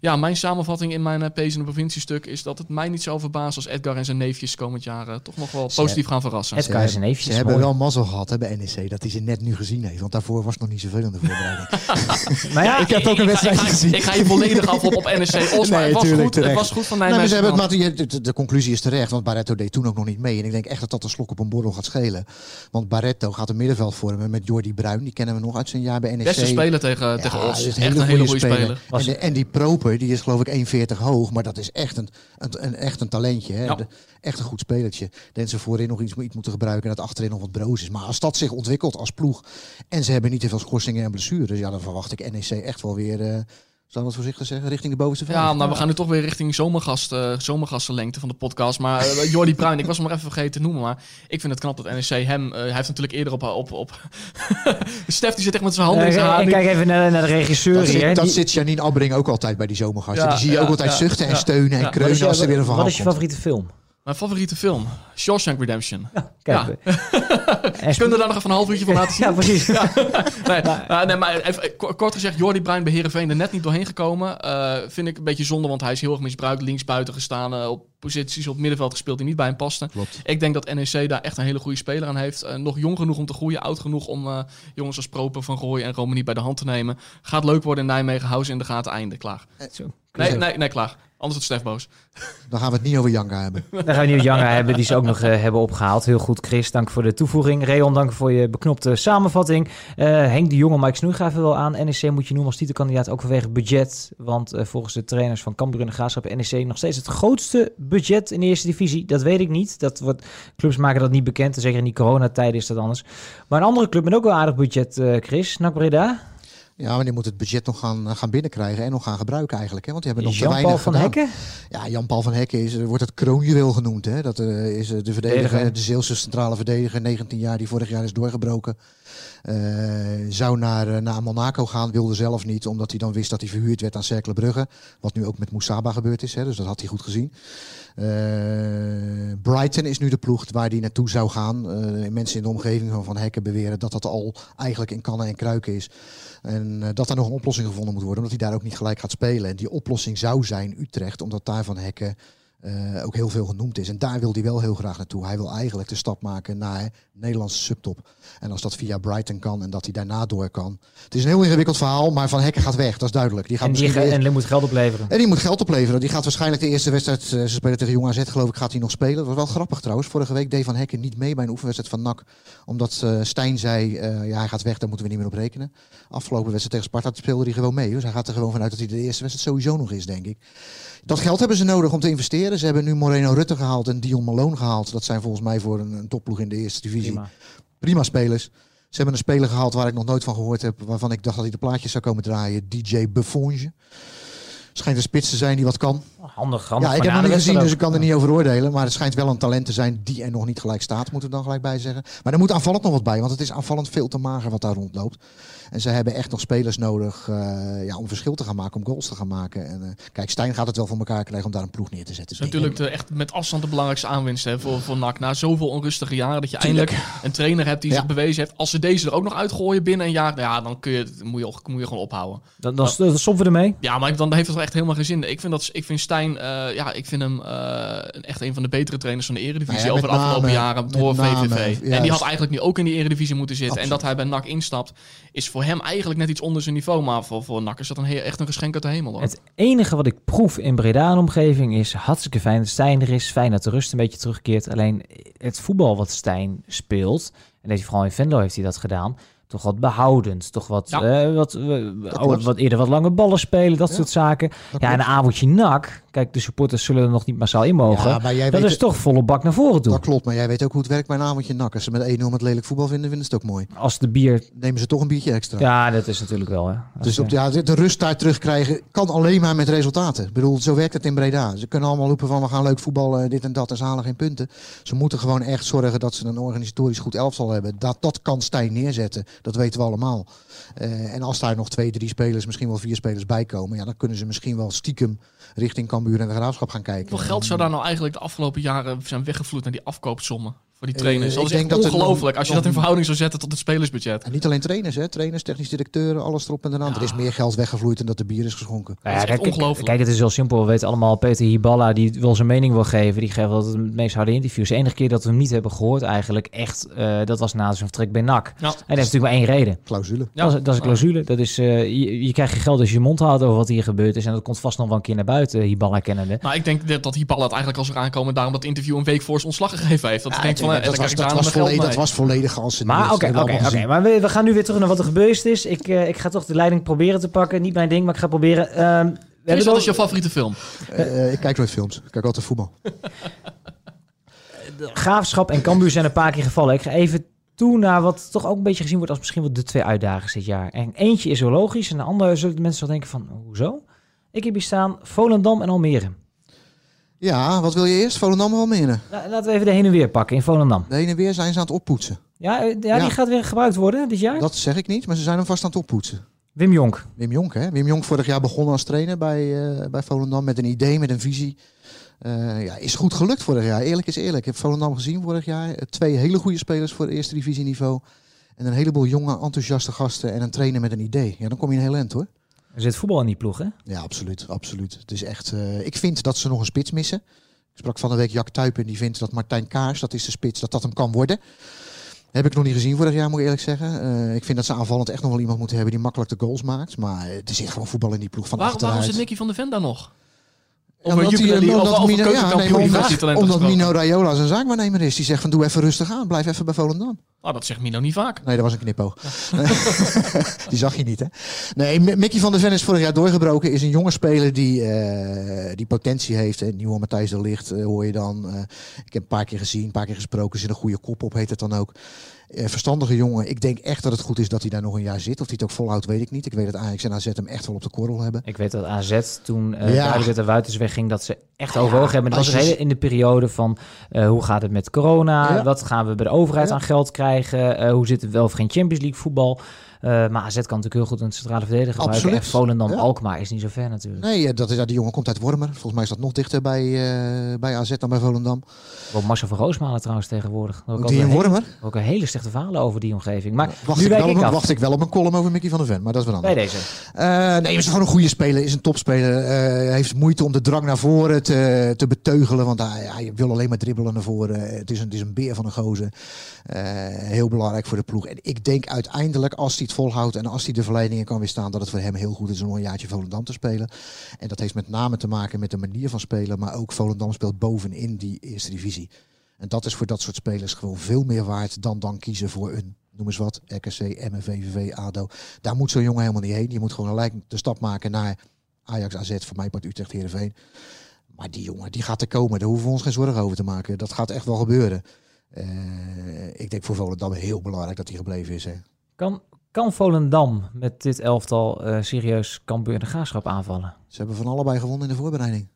ja, mijn samenvatting in mijn uh, Pees in de provinciestuk is dat het mij niet zou verbazen als Edgar en zijn neefjes komend jaar eh, toch nog wel Ze- positief gaan verrassen. Edgar is een neefje, Ze hebben mooi. wel mazzel gehad hè, bij NEC dat hij ze net nu gezien heeft. Want daarvoor was het nog niet zoveel in de voorbereiding. Maar ja, ik heb ook een wedstrijd gezien. ik ga je volledig af op, op Os, Nee, het was, tuurlijk, goed, het was goed van Nee, maar ze Nijmegen. hebben het, maar de, de, de conclusie is terecht, want Barretto deed toen ook nog niet mee. En ik denk echt dat dat een slok op een borrel gaat schelen. Want Barretto gaat een middenveld vormen met Jordi Bruin. Die kennen we nog uit zijn jaar bij NEC. Beste speler tegen, Ja, tegen Os. is Echt een hele goede goede speler. speler. En, de- en die Proper, die is geloof ik 1,40 hoog. Maar dat is echt een, een, een- echt een talentje. Hè? Ja. De- echt een goed spelertje. Dat ze voorin nog iets, iets moeten gebruiken. En dat achterin nog wat broos is. Maar als dat zich ontwikkelt als ploeg. En ze hebben niet te veel schorsingen en blessures. Ja, dan verwacht ik NEC echt wel weer... eh zou dat voorzichtig zeggen? Richting de bovenste vijf. Ja, nou, we gaan nu toch weer richting zomergast, eh, zomergastenlengte van de podcast. Maar eh, Jordi Bruin, ik was hem nog even vergeten te noemen. Maar ik vind het knap dat NEC hem... eh, hij heeft natuurlijk eerder op... op, op Stef die zit echt met zijn handen in zijn haar. ik kijk even naar, naar de regisseur Dat, hier. zit, dat Die- zit Janine Abbring ook altijd bij die zomergasten. Ja, die zie je ja, ook altijd ja, zuchten en ja. steunen en Ja. kreunen als er weer een verhaal wat is je favoriete film? Mijn favoriete film. Shawshank Redemption. Kijk, Ja. en Kunnen we daar nog even een half uurtje van laten zien? Ja, precies. Nee, eh, nee, maar even, eh, ko- kort gezegd, Jordi Bruin bij Heerenveen er net niet doorheen gekomen. Eh, vind ik een beetje zonde, want hij is heel erg misbruikt. Links buiten gestaan, eh, op posities op het middenveld gespeeld die niet bij hem pasten. Klopt. Ik denk dat NEC daar echt een hele goede speler aan heeft. Nog jong genoeg om te groeien, oud genoeg om jongens als Proper, Van Rooij en Romani bij de hand te nemen. Gaat leuk worden in Nijmegen, hou ze in de gaten, einde, klaar. Zo. Nee, nee, nee, klaar. Anders wordt Stef boos. Dan gaan we het niet over Janka hebben. Dan gaan we nu Janga hebben, die ze ook nog eh, hebben opgehaald. Heel goed, Chris. Dank voor de toevoeging. Reon, dank voor je beknopte samenvatting. Eh, Henk de Jonge, Mike Snoei gaf er wel aan. NEC moet je noemen als titelkandidaat, ook vanwege budget. Want eh, volgens de trainers van Cambuur en de Graafschap NEC nog steeds het grootste budget in de eerste divisie. Dat weet ik niet. Dat wordt, clubs maken dat niet bekend. En zeker in die coronatijden is dat anders. Maar een andere club met ook wel aardig budget, eh, Chris. NAC Breda. Ja, maar die moet het budget nog gaan, eh, gaan binnenkrijgen en nog gaan gebruiken eigenlijk. Hè? Want die hebben nog te weinig van gedaan. Hekken. Ja, Jan-Paul van Hekken is, eh, wordt het kroonjuweel genoemd. Hè? Dat eh, is de verdediger, de Zeelse centrale verdediger, 19 jaar, die vorig jaar is doorgebroken. Zou naar, naar Monaco gaan, wilde zelf niet, omdat hij dan wist dat hij verhuurd werd aan Cercle Brugge. Wat nu ook met Moussaba gebeurd is, hè? dus dat had hij goed gezien. Brighton is nu de ploeg waar hij naartoe zou gaan. Mensen in de omgeving van Van Hekken beweren dat dat al eigenlijk in kannen en kruiken is. En eh, dat er nog een oplossing gevonden moet worden, omdat hij daar ook niet gelijk gaat spelen. En die oplossing zou zijn Utrecht, omdat daar Van Hekken eh, ook heel veel genoemd is. En daar wil hij wel heel graag naartoe. Hij wil eigenlijk de stap maken naar Nederlandse subtop. En als dat via Brighton kan en dat hij daarna door kan. Het is een heel ingewikkeld verhaal, maar Van Hekken gaat weg, dat is duidelijk. Die gaat En die, en die moet geld opleveren. en die moet geld opleveren. Die gaat waarschijnlijk de eerste wedstrijd, eh, ze spelen tegen Jong AZ geloof ik, gaat hij nog spelen. Dat was wel grappig trouwens. Vorige week deed Van Hekken niet mee bij een oefenwedstrijd van NAC. Omdat eh, Stijn zei, ja hij gaat weg, daar moeten we niet meer op rekenen. Afgelopen wedstrijd tegen Sparta speelde hij gewoon mee. Dus hij gaat er gewoon vanuit dat hij de eerste wedstrijd sowieso nog is, denk ik. Dat geld hebben ze nodig om te investeren. Ze hebben nu Moreno Rutte gehaald en Dion Malone gehaald. Dat zijn volgens mij voor een, een topploeg in de eerste divisie Prima. prima spelers. Ze hebben een speler gehaald waar ik nog nooit van gehoord heb. Waarvan ik dacht dat hij de plaatjes zou komen draaien. DJ Buffonge. Schijnt een spits te zijn die wat kan. Handig, handig. ja, ik heb hem niet gezien, dus ik kan er niet over oordelen. Maar het schijnt wel een talent te zijn die er nog niet gelijk staat. Moeten we dan gelijk bij zeggen. Maar er moet aanvallend nog wat bij. Want het is aanvallend veel te mager wat daar rondloopt. En ze hebben echt nog spelers nodig eh, ja, om verschil te gaan maken. Om goals te gaan maken. En, eh, kijk, Stijn gaat het wel voor elkaar krijgen om daar een ploeg neer te zetten. Dat is natuurlijk de, echt met afstand de belangrijkste aanwinst hè, voor, voor NAC. Na zoveel onrustige jaren dat je eindelijk een trainer hebt die Ja. zich bewezen heeft. Als ze deze er ook nog uitgooien binnen een jaar, ja, dan kun je, moet, je, moet je gewoon ophouden. Dan, dan, dan stoppen we ermee. Ja, maar dan heeft het wel echt helemaal geen zin. Ik vind, dat, ik vind Stijn, eh, ja, ik vind hem eh, echt een van de betere trainers van de Eredivisie Nou ja, over de afgelopen name, jaren door name, VVV. En die had eigenlijk nu ook in die Eredivisie moeten zitten. En dat hij bij NAC instapt, is voor hem eigenlijk net iets onder zijn niveau. Maar voor, voor NAC is dat een heel, echt een geschenk uit de hemel. Hoor. Het enige wat ik proef in Breda en omgeving is hartstikke fijn dat Stijn er is. Fijn dat de rust een beetje terugkeert. Alleen het voetbal wat Stijn speelt, en dat hij vooral in Venlo heeft hij dat gedaan, toch wat behoudend. Toch wat, Ja. eh, wat, oh, wat eerder wat lange ballen spelen, dat Ja, soort zaken. Dat Ja, en een avondje nak. Kijk, de supporters zullen er nog niet massaal in mogen. Ja, maar jij dat weet is toch volle bak naar voren toe. Dat klopt, maar jij weet ook hoe het werkt bij een avondje nak. Als ze met 1-0 met lelijk voetbal vinden, vinden ze het ook mooi. Als de bier... Nemen ze toch een biertje extra. Ja, dat is natuurlijk wel. Hè. Als, Dus op eh, de, ja, de, de rust daar terugkrijgen kan alleen maar met resultaten. Ik bedoel, zo werkt het in Breda. Ze kunnen allemaal roepen van we gaan leuk voetballen, dit en dat. En ze halen geen punten. Ze moeten gewoon echt zorgen dat ze een organisatorisch goed elftal hebben. Dat, dat kan Stijn neerzetten. Dat weten we allemaal. Eh, en als daar nog twee, drie spelers, misschien wel vier spelers bij komen. Ja, dan kunnen ze misschien wel stiekem richting Cambuur en de Graafschap gaan kijken. Hoeveel geld zou daar nou eigenlijk de afgelopen jaren zijn weggevloeid naar die afkoopsommen voor die trainers? Eh, dat ik is denk dat ongelooflijk als je dat in verhouding zou zetten tot het spelersbudget. En niet alleen trainers, hè? trainers, technisch directeuren, alles erop en eraan. Er is meer geld weggevloeid dan dat de bier is geschonken. Nou Dat ja, is echt kijk, ongelooflijk. Kijk, het is heel simpel. We weten allemaal, Peter Hiballa, die wel zijn mening wil geven. Die geeft altijd het meest harde interviews. De enige keer dat we hem niet hebben gehoord eigenlijk echt, eh, dat was na zijn vertrek bij NAC. Ja. En dat heeft natuurlijk maar één reden. Clausule. Ja. Dat, is, dat is een clausule. Dat is, eh, je, je krijgt je geld als je je mond houdt over wat hier gebeurd is. En dat komt vast nog wel een keer naar buiten, Hiballa kennende. Nou, ik denk dat, dat Hiballa het eigenlijk al zou aankomen. Daarom dat interview een week voor zijn ontslag gegeven heeft. Dat Ja, ik denk van, eh, dan dat, was, dat, was volledig, dat was volledig geanceneerd. Maar oké, oké, oké. Maar we, we gaan nu weer terug naar wat er gebeurd is. Ik, eh, ik ga toch de leiding proberen te pakken. Niet mijn ding, maar ik ga proberen. Ehm, we hebben wat is jouw favoriete film? Eh, ik kijk nooit films. Ik kijk altijd voetbal. Graafschap en Cambuur zijn een paar keer gevallen. Ik ga even toe naar wat toch ook een beetje gezien wordt als misschien wel de twee uitdagers dit jaar. En eentje is wel logisch en de andere zullen de mensen wel denken van, hoezo? Ik heb hier staan Volendam en Almere. Ja, wat wil je eerst? Volendam of Almere? Laten we even de heen en weer pakken in Volendam. De heen en weer zijn ze aan het oppoetsen. Ja, eh, ja, Ja. die gaat weer gebruikt worden dit jaar. Dat zeg ik niet, maar ze zijn hem vast aan het oppoetsen. Wim Jonk. Wim Jonk, hè? Wim Jonk vorig jaar begonnen als trainer bij, eh, bij Volendam met een idee, met een visie. Eh, ja, is goed gelukt vorig jaar. Eerlijk is eerlijk. Ik heb Volendam gezien vorig jaar. Twee hele goede spelers voor het eerste divisieniveau. En een heleboel jonge, enthousiaste gasten en een trainer met een idee. Ja, dan kom je een heel eind hoor. Er zit voetbal in die ploeg, hè? Ja, absoluut. absoluut. Het is echt, eh, ik vind dat ze nog een spits missen. Ik sprak van de week Jack Tuipen. Die vindt dat Martijn Kaars, dat is de spits, dat dat hem kan worden. Heb ik nog niet gezien vorig jaar, moet ik eerlijk zeggen. Eh, ik vind dat ze aanvallend echt nog wel iemand moeten hebben die makkelijk de goals maakt. Maar er zit gewoon voetbal in die ploeg van Waar, waarom achteruit. zit Nicky van der Ven daar nog? Ja, omdat Mino- ja, nee, omdat- Omdat. Mino Raiola zijn zaakwaarnemer is. Die zegt van doe even rustig aan. Blijf even bij Volendam. Nou, dat zegt Mino niet vaak. Nee, dat was een knipoog. die zag je niet, hè? Nee, Mickey van der Ven is vorig jaar doorgebroken. Is een jonge speler die, eh, die potentie heeft. Hè. Nieuwe Matthijs de Ligt eh, hoor je dan. Eh, ik heb een paar keer gezien, een paar keer gesproken. Zit een goede kop op, heet het dan ook. Verstandige jongen. Ik denk echt dat het goed is dat hij daar nog een jaar zit. Of hij het ook volhoudt, weet ik niet. Ik weet dat Ajax en AZ hem echt wel op de korrel hebben. Ik weet dat AZ toen eh Ja. duidelijk dat de Wuiters wegging, dat ze echt Ja, overwogen hebben. Dat was een je- hele in de periode van eh, hoe gaat het met corona? Ja. Wat gaan we bij de overheid Ja. aan geld krijgen? Eh, hoe zit het wel of geen Champions League voetbal? Eh, maar AZ kan natuurlijk heel goed een centrale verdediger gebruiken. En Volendam Ja. Alkmaar is niet zo ver natuurlijk. Nee, dat is, ja, die jongen komt uit Wormer. Volgens mij is dat nog dichter bij, eh, bij AZ dan bij Volendam. Wel Marcel van Roosmalen trouwens tegenwoordig. Ik Die ook in hele- Wormer? Ook een hele slechte verhalen over die omgeving. Maar Wacht nu ik, wel ik op, af. wacht ik wel op een column over Mickey van der Ven, maar dat is wel anders. bij deze. Eh, nee, is gewoon een goede speler. Is een topspeler. Heeft moeite om de drang naar voren te, te beteugelen. Want hij, hij wil alleen maar dribbelen naar voren. Het is een, het is een beer van een gozer. Heel belangrijk voor de ploeg. En ik denk uiteindelijk, als hij volhoudt en als hij de verleidingen kan weerstaan, dat het voor hem heel goed is om een jaartje Volendam te spelen. En dat heeft met name te maken met de manier van spelen. Maar ook Volendam speelt bovenin die eerste divisie. En dat is voor dat soort spelers gewoon veel meer waard dan dan kiezen voor een, noem eens wat, RKC, MNV, VV, ADO. Daar moet zo'n jongen helemaal niet heen. Je moet gewoon gelijk de stap maken naar Ajax, AZ, voor mij part Utrecht, Heerenveen. Maar die jongen, die gaat er komen. Daar hoeven we ons geen zorgen over te maken. Dat gaat echt wel gebeuren. Eh, ik denk voor Volendam heel belangrijk dat hij gebleven is. Hè. Kan, kan Volendam met dit elftal eh, serieus Cambuur de Graafschap aanvallen? Ze hebben van allebei gewonnen in de voorbereiding.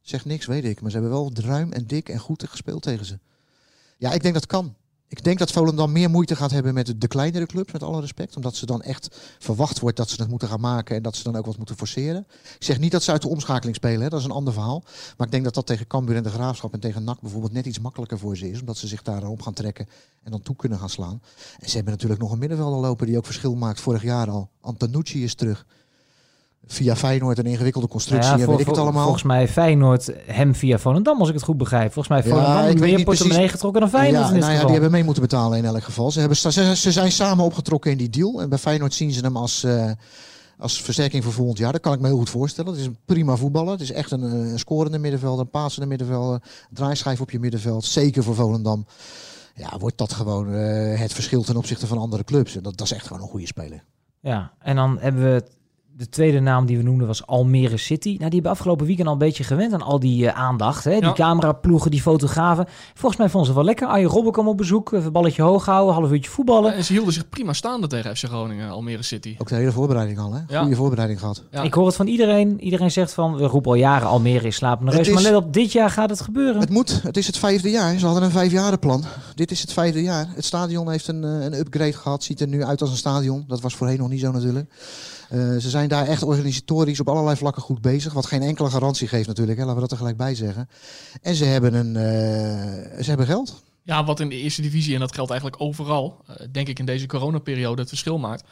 Zegt niks, weet ik. Maar ze hebben wel ruim en dik en goed gespeeld tegen ze. Ja, ik denk dat kan. Ik denk dat Volendam meer moeite gaat hebben met de- kleinere clubs, met alle respect. Omdat ze dan echt verwacht wordt dat ze het moeten gaan maken en dat ze dan ook wat moeten forceren. Ik zeg niet dat ze uit de omschakeling spelen, hè. dat is een ander verhaal. Maar ik denk dat dat tegen Cambuur en de Graafschap en tegen NAC bijvoorbeeld net iets makkelijker voor ze is. Omdat ze zich daarop gaan trekken en dan toe kunnen gaan slaan. En ze hebben natuurlijk nog een middenvelder lopen die ook verschil maakt vorig jaar al. Antonucci is terug. Via Feyenoord een ingewikkelde constructie ja, en voor- weet ik het allemaal. Volgens mij Feyenoord hem via Volendam, als ik het goed begrijp. Volgens mij Ja, Volendam weet meer portemonnee getrokken dan Feyenoord ja, in nou ja, die hebben mee moeten betalen in elk geval. Ze, hebben, ze, ze zijn samen opgetrokken in die deal. En bij Feyenoord zien ze hem als, eh, als versterking voor volgend jaar. Dat kan ik me heel goed voorstellen. Het is een prima voetballer. Het is echt een, een scorende middenvelder, een paasende middenvelder. Draaischijf op je middenveld. Zeker voor Volendam. Ja, wordt dat gewoon eh, het verschil ten opzichte van andere clubs. En dat, dat is echt gewoon een goede speler. Ja, en dan hebben we de tweede naam die we noemden was Almere City. Nou, die hebben afgelopen weekend al een beetje gewend aan al die eh, aandacht. Hè? Die Ja. cameraploegen, die fotografen. Volgens mij vonden ze het wel lekker. Arjen Robben kwam op bezoek, even een balletje hoog houden, half uurtje voetballen. En ze hielden zich prima staande tegen FC Groningen, Almere City. Ook de hele voorbereiding al, hè? Ja. Goede voorbereiding gehad. Ja. Ik hoor het van iedereen. Iedereen zegt van, we roepen al jaren Almere is slapende reus. is- Maar let op, dit jaar gaat het gebeuren. Het moet. Het is het vijfde jaar. Ze hadden een vijfjarenplan. Dit is het vijfde jaar. Het stadion heeft een, eh, een upgrade gehad. Ziet er nu uit als een stadion. Dat was voorheen nog niet zo natuurlijk. Eh, ze zijn daar echt organisatorisch op allerlei vlakken goed bezig. Wat geen enkele garantie geeft natuurlijk. Hè. Laten we dat er gelijk bij zeggen. En ze hebben, een, eh, ze hebben geld. Ja, wat in de eerste divisie, en dat geldt eigenlijk overal, eh, denk ik in deze coronaperiode het verschil maakt.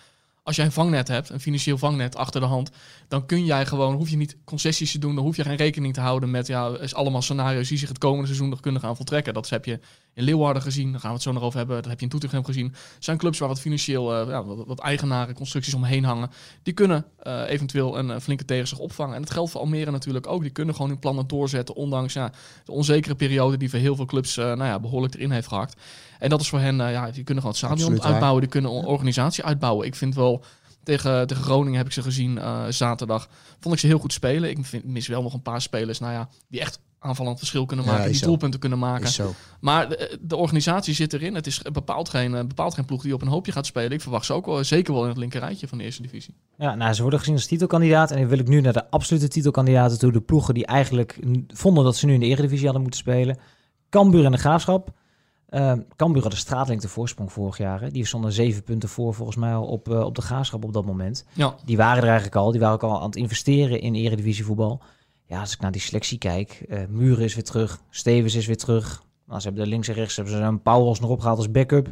Als jij een vangnet hebt, een financieel vangnet achter de hand, dan kun jij gewoon, hoef je niet concessies te doen, dan hoef je geen rekening te houden met ja, is allemaal scenario's die zich het komende seizoen nog kunnen gaan voltrekken. Dat heb je in Leeuwarden gezien, daar gaan we het zo nog over hebben, dat heb je in Toetergem gezien. Zijn clubs waar wat financieel, eh, ja, wat, eigenaren, constructies omheen hangen. Die kunnen eh, eventueel een eh, flinke tegen zich opvangen. En dat geldt voor Almere natuurlijk ook. Die kunnen gewoon hun plannen doorzetten, ondanks ja, de onzekere periode die voor heel veel clubs nou ja, behoorlijk erin heeft gehakt. En dat is voor hen, eh, ja, die kunnen gewoon het stadion Absoluut waar. uitbouwen, die kunnen een organisatie uitbouwen. Ik vind wel, tegen, tegen Groningen heb ik ze gezien eh, zaterdag, vond ik ze heel goed spelen. Ik vind, mis wel nog een paar spelers, nou ja, die echt aanvallend verschil kunnen maken, die zo. doelpunten kunnen maken. Maar de, de organisatie zit erin. Het is bepaald geen, eh, bepaald geen ploeg die op een hoopje gaat spelen. Ik verwacht ze ook wel, zeker wel in het linkerrijtje van de eerste divisie. Ja, nou, ze worden gezien als titelkandidaat. En dan wil ik nu naar de absolute titelkandidaten toe. De ploegen die eigenlijk vonden dat ze nu in de Eredivisie hadden moeten spelen. Cambuur en de Graafschap. Uh, Cambuur had een straatlengte voorsprong vorig jaar. Hè. Die stonden zeven punten voor volgens mij al op, eh, op de Graafschap op dat moment. Ja, Die waren er eigenlijk al. Die waren ook al aan het investeren in Eredivisie voetbal. Ja, als ik naar die selectie kijk. eh Muren is weer terug. Stevens is weer terug. Nou, ze hebben de links en rechts hebben ze een Pauwels nog opgehaald als backup.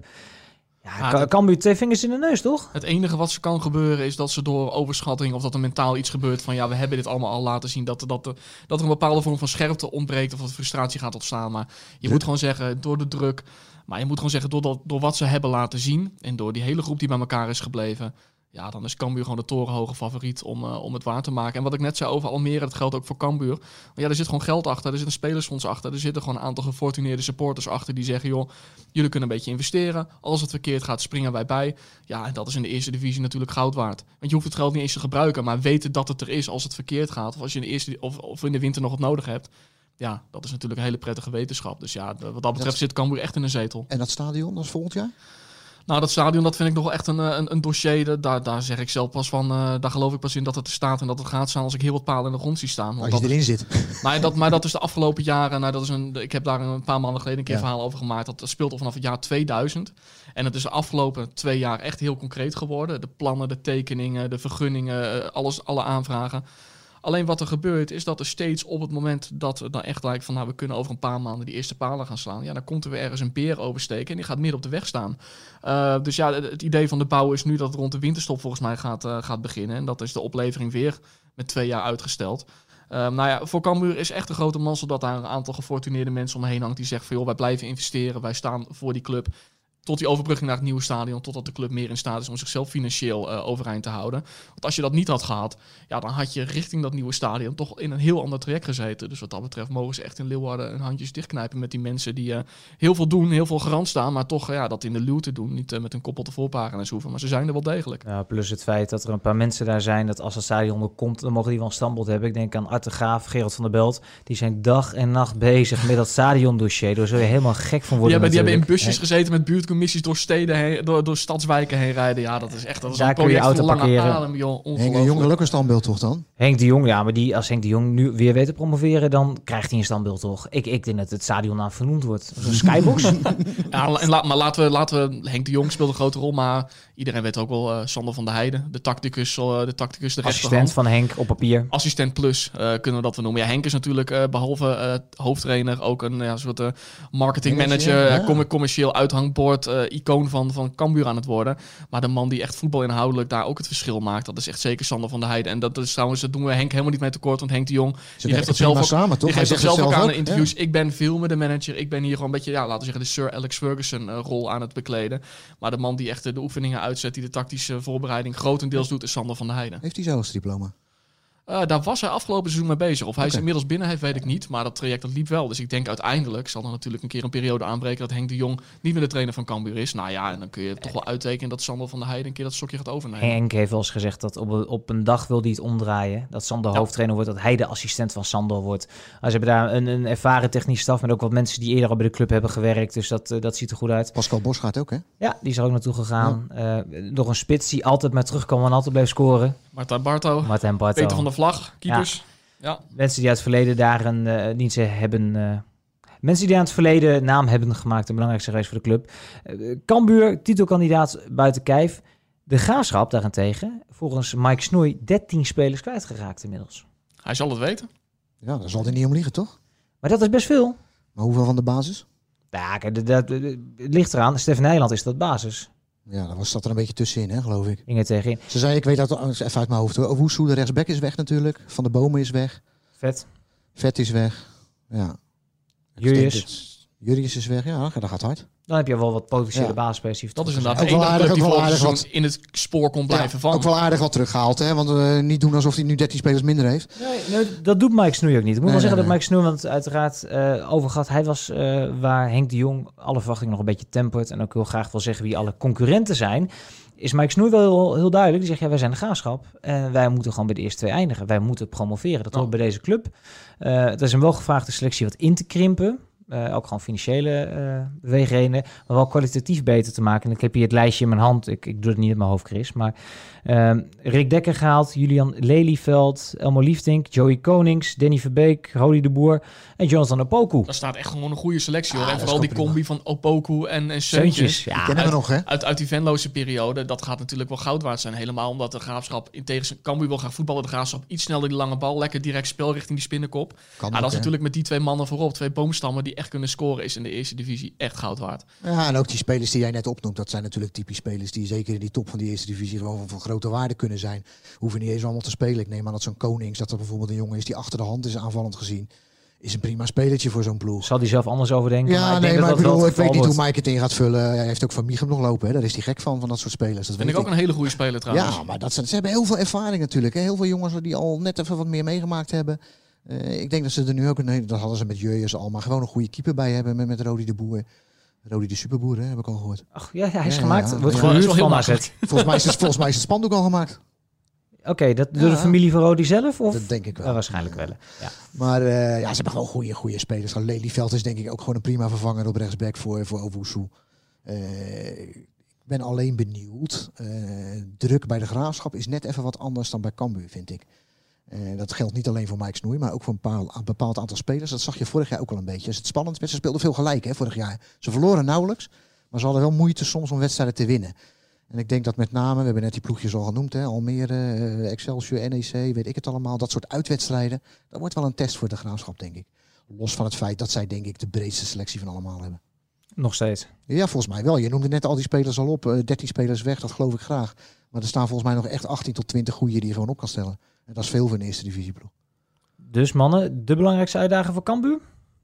Ja, Ka- dat- Cambuur twee vingers in de neus, toch? Het enige wat ze kan gebeuren is dat ze door overschatting of dat er mentaal iets gebeurt van ja, we hebben dit allemaal al laten zien. Dat, dat, dat er een bepaalde vorm van scherpte ontbreekt of dat frustratie gaat ontstaan. Maar je moet gewoon zeggen, door de druk. Maar je moet gewoon zeggen, door, dat, door wat ze hebben laten zien en door die hele groep die bij elkaar is gebleven. Ja, dan is Cambuur gewoon de torenhoge favoriet om, eh, om het waar te maken. En wat ik net zei over Almere, dat geldt ook voor Cambuur. Maar ja, er zit gewoon geld achter, er zit een spelersfonds achter. Er zitten gewoon een aantal gefortuneerde supporters achter die zeggen... joh, jullie kunnen een beetje investeren. Als het verkeerd gaat, springen wij bij. Ja, en dat is in de eerste divisie natuurlijk goud waard. Want je hoeft het geld niet eens te gebruiken, maar weten dat het er is als het verkeerd gaat. Of als je in de, eerste, of, of in de winter nog wat nodig hebt. Ja, dat is natuurlijk een hele prettige wetenschap. Dus ja, wat dat betreft Dat- zit Cambuur echt in een zetel. En dat stadion, dat is volgend jaar? Nou, dat stadion, dat vind ik nog wel echt een, eh, een, een dossier. Daar, daar zeg ik zelf pas van, eh, daar geloof ik pas in dat het er staat en dat het gaat staan als ik heel wat palen in de grond zie staan. Want Als je is- erin zit. maar, dat, maar dat is de afgelopen jaren, nou, dat is een, ik heb daar een paar maanden geleden een keer Ja. verhaal over gemaakt. Dat speelt al vanaf het jaar 2000. En het is de afgelopen twee jaar echt heel concreet geworden. De plannen, de tekeningen, de vergunningen, eh, alles, alle aanvragen. Alleen wat er gebeurt is dat er steeds op het moment dat het dan echt lijkt van nou we kunnen over een paar maanden die eerste palen gaan slaan. Ja, dan komt er weer ergens een beer oversteken en die gaat midden op de weg staan. Uh, dus ja, het idee van de bouw is nu dat het rond de winterstop volgens mij gaat, uh, gaat beginnen. En dat is de oplevering weer met twee jaar uitgesteld. Um, nou ja, voor Cambuur is echt een grote mazzel dat daar een aantal gefortuneerde mensen omheen hangt die zeggen van joh, wij blijven investeren, wij staan voor die club tot die overbrugging naar het nieuwe stadion, totdat de club meer in staat is om zichzelf financieel uh, overeind te houden. Want als je dat niet had gehad, ja, dan had je richting dat nieuwe stadion toch in een heel ander traject gezeten. Dus wat dat betreft mogen ze echt in Leeuwarden hun handjes dichtknijpen met die mensen die uh, heel veel doen, heel veel garant staan, maar toch uh, ja, dat in de luwte doen. Niet uh, met een kop op de voorpagina's hoeven, maar ze zijn er wel degelijk. Ja, plus het feit dat er een paar mensen daar zijn, dat als het stadion er komt, dan mogen die wel een standbeeld hebben. Ik denk aan Arte Graaf, Gerald van der Belt. Die zijn dag en nacht bezig met dat stadiondossier. Daar zul je helemaal gek van worden Die hebben, die hebben in busjes gezeten met buurtcommissies door steden heen, door, door stadswijken heen rijden. Ja, dat is echt dat is Daar een kun je project auto lange parkeren. adem, joh. Henk, standbeeld toch dan? Henk de Jong, ja, maar die, als Henk de Jong nu weer weet te promoveren, dan krijgt hij een standbeeld toch? Ik, ik denk dat het stadion naar vernoemd wordt. Zo'n skybox. Ja, en la- maar laten we, laten we, Henk de Jong speelt een grote rol, maar iedereen weet ook wel, eh, Sander van der Heijden, de tacticus, eh, de tacticus, de Assistent van Henk op papier. Assistent plus eh, kunnen we dat we noemen. Ja, Henk is natuurlijk eh, behalve eh, hoofdtrainer ook een ja, soort eh, marketing manager, Manager, ja. commer- commercieel uithangbord, icoon van, van Cambuur aan het worden. Maar de man die echt voetbalinhoudelijk daar ook het verschil maakt, dat is echt zeker Sander van der Heijden. En dat is trouwens, dat doen we Henk helemaal niet mee tekort, want Henk de Jong Ze die geeft dat zelf ook, samen, toch? die geeft dat zelf ook aan ook, interviews. Ik ben veel met de manager. Ik ben hier gewoon een beetje, ja, laten we zeggen, de Sir Alex Ferguson rol aan het bekleden. Maar de man die echt de oefeningen uitzet, die de tactische voorbereiding grotendeels doet, is Sander van der Heijden. Heeft hij zelfs diploma? Eh, daar was hij afgelopen seizoen mee bezig. Of hij Oké. is inmiddels binnen heeft, weet ik niet. Maar dat traject dat liep wel. Dus ik denk uiteindelijk zal er natuurlijk een keer een periode aanbreken dat Henk de Jong niet meer de trainer van Cambuur is. Nou ja, en dan kun je toch wel uittekenen dat Sander van der Heijden een keer dat stokje gaat overnemen. Henk heeft wel eens gezegd dat op, een- op een dag wil hij het omdraaien. Dat Sander Ja. hoofdtrainer wordt, dat hij de assistent van Sander wordt. Maar ze hebben daar een, een ervaren technische staf met ook wat mensen die eerder al bij de club hebben gewerkt. Dus dat, eh, dat ziet er goed uit. Pascal Bos gaat ook, hè? Ja, die is er ook naartoe gegaan. Eh, nog een spits die altijd maar terugkomt en altijd blijft scoren. Marta Barto, Martijn Barto. Peter van der Vlag, keepers. Ja. Mensen die uit het verleden daar een dienst hebben... eh, mensen die aan het verleden naam hebben gemaakt. Een belangrijkste reis voor de club. Eh Cambuur, titelkandidaat buiten kijf. De Graafschap daarentegen, volgens Mike Snoei, 13 spelers kwijtgeraakt inmiddels. Hij zal het weten. Ja, daar zal hij niet om liegen, toch? Maar dat is best veel. Maar hoeveel van de basis? Ja, kijk, dat, dat- dat- het ligt eraan. Stefan Nijland is dat basis. Ja, daar was, zat er een beetje tussenin, hè, geloof ik. Ging er tegenin. Ze zei, ik weet dat even uit mijn hoofd. Woesoe, de rechtsback is weg natuurlijk. Van de Bomen is weg. Vet. Vet is weg. Ja. Dat- Jurrius is weg. Ja, dat gaat hard. Dan heb je wel wat potentiële Ja. basisspelers. die Dat is inderdaad Ook de wel aardig, die ook wel aardig seizoen in het spoor kon blijven Ja, vangen. ook wel aardig wat teruggehaald, hè? Want eh, niet doen alsof hij nu 13 spelers minder heeft. Nee, nee, dat doet Mike Snoei ook niet. Ik moet Nee, wel zeggen nee, dat Mike Snoei, want uiteraard eh over gehad, hij was eh, waar Henk de Jong alle verwachtingen nog een beetje tempert en ook heel graag wil zeggen wie alle concurrenten zijn. Is Mike Snoei wel heel, heel duidelijk. Die zegt, ja, wij zijn de graafschap en wij moeten gewoon bij de eerste twee eindigen. Wij moeten promoveren. Dat hoort bij deze club. Eh het is een welgevraagde selectie wat in te krimpen. Eh, ook gewoon financiële beweegredenen, maar wel kwalitatief beter te maken. En ik heb hier het lijstje in mijn hand. Ik, ik doe het niet in mijn hoofd, Chris. Maar ehm, Rick Dekker gehaald, Julian Lelyveld, Elmo Liefdink, Joey Konings, Danny Verbeek, Rodi de Boer en Jonathan Opoku. Daar staat echt gewoon een goede selectie hoor. Ja, en dat vooral die combi van Opoku en, en Seuntjes. Zeuntjes, Die ja. kennen we nog, hè? Uit, uit die Venloze periode, dat gaat natuurlijk wel goud waard zijn. Helemaal omdat de graafschap in tegenstelling Cambuur wil graag voetballen. De graafschap iets sneller die lange bal, lekker direct spel richting die spinnenkop. Kan ook, dat is hè? natuurlijk met die twee mannen voorop, twee boomstammen die echt kunnen scoren, is in de eerste divisie echt goud waard. Ja, en ook die spelers die jij net opnoemt, dat zijn natuurlijk typisch spelers die zeker in die top van die eerste divisie gewoon van, van grote waarde kunnen zijn. Hoeven niet eens allemaal te spelen. Ik neem aan dat zo'n Konings, dat er bijvoorbeeld een jongen is die achter de hand is aanvallend gezien. Is een prima spelertje voor zo'n ploeg. Zal die zelf anders over denken? Ja, maar ik nee, denk maar ik dat dat bedoel, ik weet niet hoe Mike het in gaat vullen. Hij heeft ook van Michem nog lopen, hè? daar is hij gek van, van dat soort spelers. Dat Vind ik ook een hele goede speler trouwens. Ja, maar dat zijn, ze hebben heel veel ervaring natuurlijk. Hè? Heel veel jongens die al net even wat meer meegemaakt hebben. Eh, ik denk dat ze er nu ook een hele, dat hadden ze met Jurjes al, maar gewoon een goede keeper bij hebben met, met Rodi de Boer. Rodi de Superboer, hè, heb ik al gehoord. Ach, ja, ja, hij is Ja, gemaakt. ja, Wordt ja. Gehuurd van. AZ. Volgens mij is het, volgens mij is het spandoek al gemaakt. Oké, dat door Ja. de familie van Rodi zelf? Of? Dat denk ik Ja, wel. waarschijnlijk wel. Ja. Maar eh, ja, ze hebben gewoon goede, goede spelers. Lelyveld is denk ik ook gewoon een prima vervanger op rechtsback voor, voor Owusu. Eh, ik ben alleen benieuwd. eh, druk bij de graafschap is net even wat anders dan bij Cambuur, vind ik. Eh, dat geldt niet alleen voor Mike Snoei, maar ook voor een bepaald, een bepaald aantal spelers. Dat zag je vorig jaar ook al een beetje. Als het spannend werd, ze speelden veel gelijk hè, vorig jaar. Ze verloren nauwelijks, maar ze hadden wel moeite soms om wedstrijden te winnen. En ik denk dat met name, we hebben net die ploegjes al genoemd, hè, Almere, eh, Excelsior, NEC, weet ik het allemaal. Dat soort uitwedstrijden, dat wordt wel een test voor de graafschap, denk ik. Los van het feit dat zij, denk ik, de breedste selectie van allemaal hebben. Nog steeds. Ja, volgens mij wel. Je noemde net al die spelers al op. eh, 13 spelers weg, dat geloof ik graag. Maar er staan volgens mij nog echt 18 tot 20 goede die je gewoon op kan stellen. En dat is veel voor een eerste divisieploeg. Dus mannen, de belangrijkste uitdaging voor Cambuur?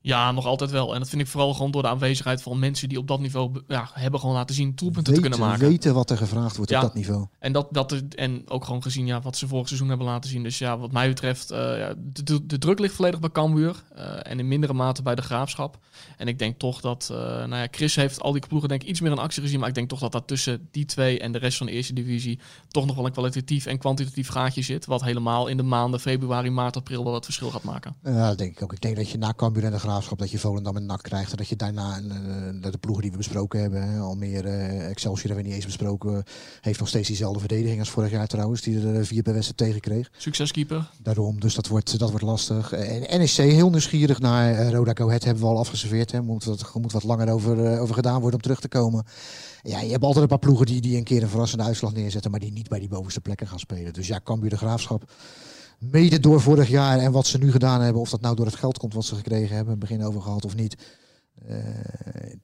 Ja, nog altijd wel. En dat vind ik vooral gewoon door de aanwezigheid van mensen die op dat niveau ja, hebben gewoon laten zien doelpunten te kunnen maken. weten wat er gevraagd wordt Ja. op dat niveau. En, dat, dat, en ook gewoon gezien ja, wat ze vorig seizoen hebben laten zien. Dus ja, wat mij betreft, eh, ja, de, de, de druk ligt volledig bij Cambuur. eh, en in mindere mate bij de Graafschap. En ik denk toch dat, eh, nou ja, Chris heeft al die ploegen denk ik iets meer in actie gezien. Maar ik denk toch dat dat tussen die twee en de rest van de eerste divisie toch nog wel een kwalitatief en kwantitatief gaatje zit. Wat helemaal in de maanden februari, maart, april wel het verschil gaat maken. Ja, dat denk ik ook. Ik denk dat je na Cambuur en de Graafschap dat je Volendam en NAC krijgt. En dat je daarna eh, de ploegen die we besproken hebben. Hè, Almere, eh, Excelsior hebben we niet eens besproken. Heeft nog steeds diezelfde verdediging als vorig jaar trouwens. Die er eh, vier per wedstrijd tegen kreeg. Succeskeeper. Daarom, dus dat wordt, dat wordt lastig. En NEC heel nieuwsgierig naar Roda Go Ahead hebben we al afgeserveerd. Hè. Moet wat, moet wat langer over, over gedaan worden om terug te komen. Ja, je hebt altijd een paar ploegen die, die een keer een verrassende uitslag neerzetten, maar die niet bij die bovenste plekken gaan spelen. Dus ja, Cambuur de Graafschap. Mede door vorig jaar en wat ze nu gedaan hebben, of dat nou door het geld komt wat ze gekregen hebben, begin over gehad of niet. eh,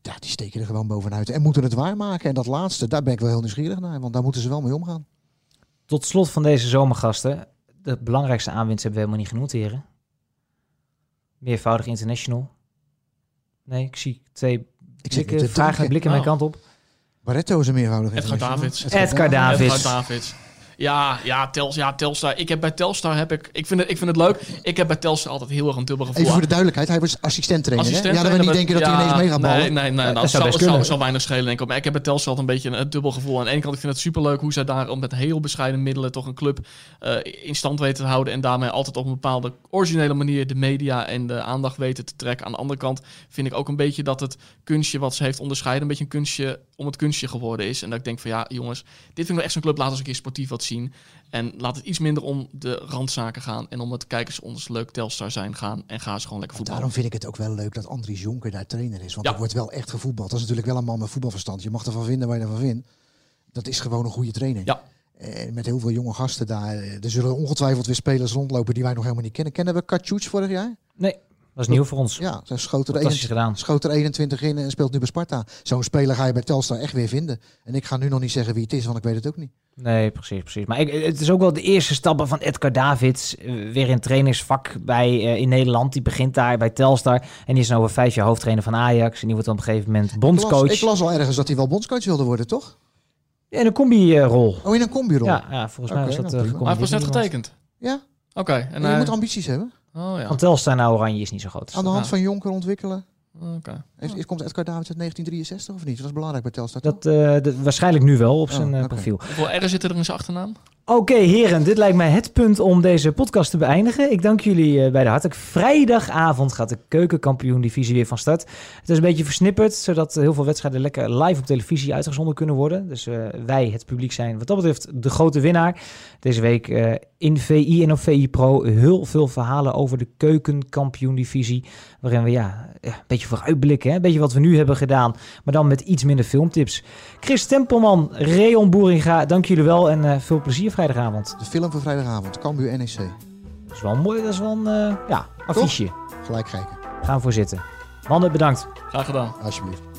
ja, die steken er gewoon bovenuit en moeten het waarmaken. En dat laatste, daar ben ik wel heel nieuwsgierig naar, want daar moeten ze wel mee omgaan. Tot slot van deze zomergasten. De belangrijkste aanwinst hebben we helemaal niet genoemd, heren. Meervoudig international. Nee, ik zie twee Ik zit blikken, te vragen blikken mijn Oh. kant op. Barretto is een meervoudig. Edgar international. Davids. Edgar Davids. Edgar Davids. Ja, ja, Tels, ja, Telstar. Ik heb bij Telstar heb ik, ik vind het, ik vind het leuk. Ik heb bij Telstar altijd heel erg een dubbel gevoel. Even voor de duidelijkheid, hij was assistent trainer. Assistent Ja, dat we niet denken dat hij ineens mee gaat ballen. Nee, nee, nee. dat dat zou kunnen. zal weinig schelen, denk ik. Maar ik heb bij Telstar altijd een beetje een, dubbel gevoel. Aan de ene kant, ik vind het superleuk hoe zij daar met heel bescheiden middelen toch een club eh, in stand weten te houden. En daarmee altijd op een bepaalde originele manier de media en de aandacht weten te trekken. Aan de andere kant vind ik ook een beetje dat het kunstje wat ze heeft onderscheiden, een beetje een kunstje om het kunstje geworden is. En dat ik denk van ja, jongens, dit vind ik wel echt zo'n club. Laat eens een keer sportief wat zien. En laat het iets minder om de randzaken gaan. En om het kijkers ons leuk Telstar zijn gaan. En ga eens gewoon lekker voetballen. Daarom vind ik het ook wel leuk dat Andries Jonker daar trainer is. Want Ja. er wordt wel echt gevoetbald. Dat is natuurlijk wel een man met voetbalverstand. Je mag ervan vinden waar je ervan vindt. Dat is gewoon een goede trainer. Ja. Eh, met heel veel jonge gasten daar. Eh, Er zullen ongetwijfeld weer spelers rondlopen die wij nog helemaal niet kennen. Kennen we Katjoets vorig jaar? Nee, dat is nieuw voor ons. Ja, zij schoot er, Fantastisch 21, gedaan. schoot er 21 in en speelt nu bij Sparta. Zo'n speler ga je bij Telstar echt weer vinden. En ik ga nu nog niet zeggen wie het is, want ik weet het ook niet. Nee, precies, precies. Maar ik, het is ook wel de eerste stappen van Edgar Davids. eh, weer in trainersvak bij, eh, in Nederland. Die begint daar bij Telstar. En die is nou over vijf jaar hoofdtrainer van Ajax. En die wordt dan op een gegeven moment Ik las, bondscoach. ik las al ergens dat hij wel bondscoach wilde worden, toch? In een combi-rol. Oh, in een combi-rol. Ja, ja, volgens mij was dat nou, uh. Maar hij pas net getekend. Ja? Oké. en En je hij- moet ambities hebben. Oh ja. Van Telstar naar Oranje is niet zo groot. Aan de hand van Jonker ontwikkelen. Oké. Is- Komt Edgar Davids uit 1963 of niet? Dat is belangrijk bij Telstar. Dat, eh, de- waarschijnlijk nu wel op Oh, zijn eh, oké. profiel. Hoeveel R'en zitten er in zijn achternaam? Oké, heren, dit lijkt mij het punt om deze podcast te beëindigen. Ik dank jullie eh, bij de hartelijk. Vrijdagavond gaat de keukenkampioen-divisie weer van start. Het is een beetje versnipperd, zodat eh, heel veel wedstrijden lekker live op televisie uitgezonden kunnen worden. Dus eh, wij, het publiek, zijn wat dat betreft de grote winnaar. Deze week eh, in VI en op VI Pro heel veel verhalen over de keukenkampioen-divisie. Waarin we ja, ja, een beetje vooruitblikken, hè? een beetje wat we nu hebben gedaan. Maar dan met iets minder filmtips. Chris Tempelman, Reon Boeringa, dank jullie wel en eh, veel plezier vrijdagavond. De film van vrijdagavond. Cambuur NEC. Dat is wel mooi, dat is wel een eh, ja, affiche. Gelijk kijken. Gaan we voor zitten. Mannen, bedankt. Graag gedaan. Alsjeblieft.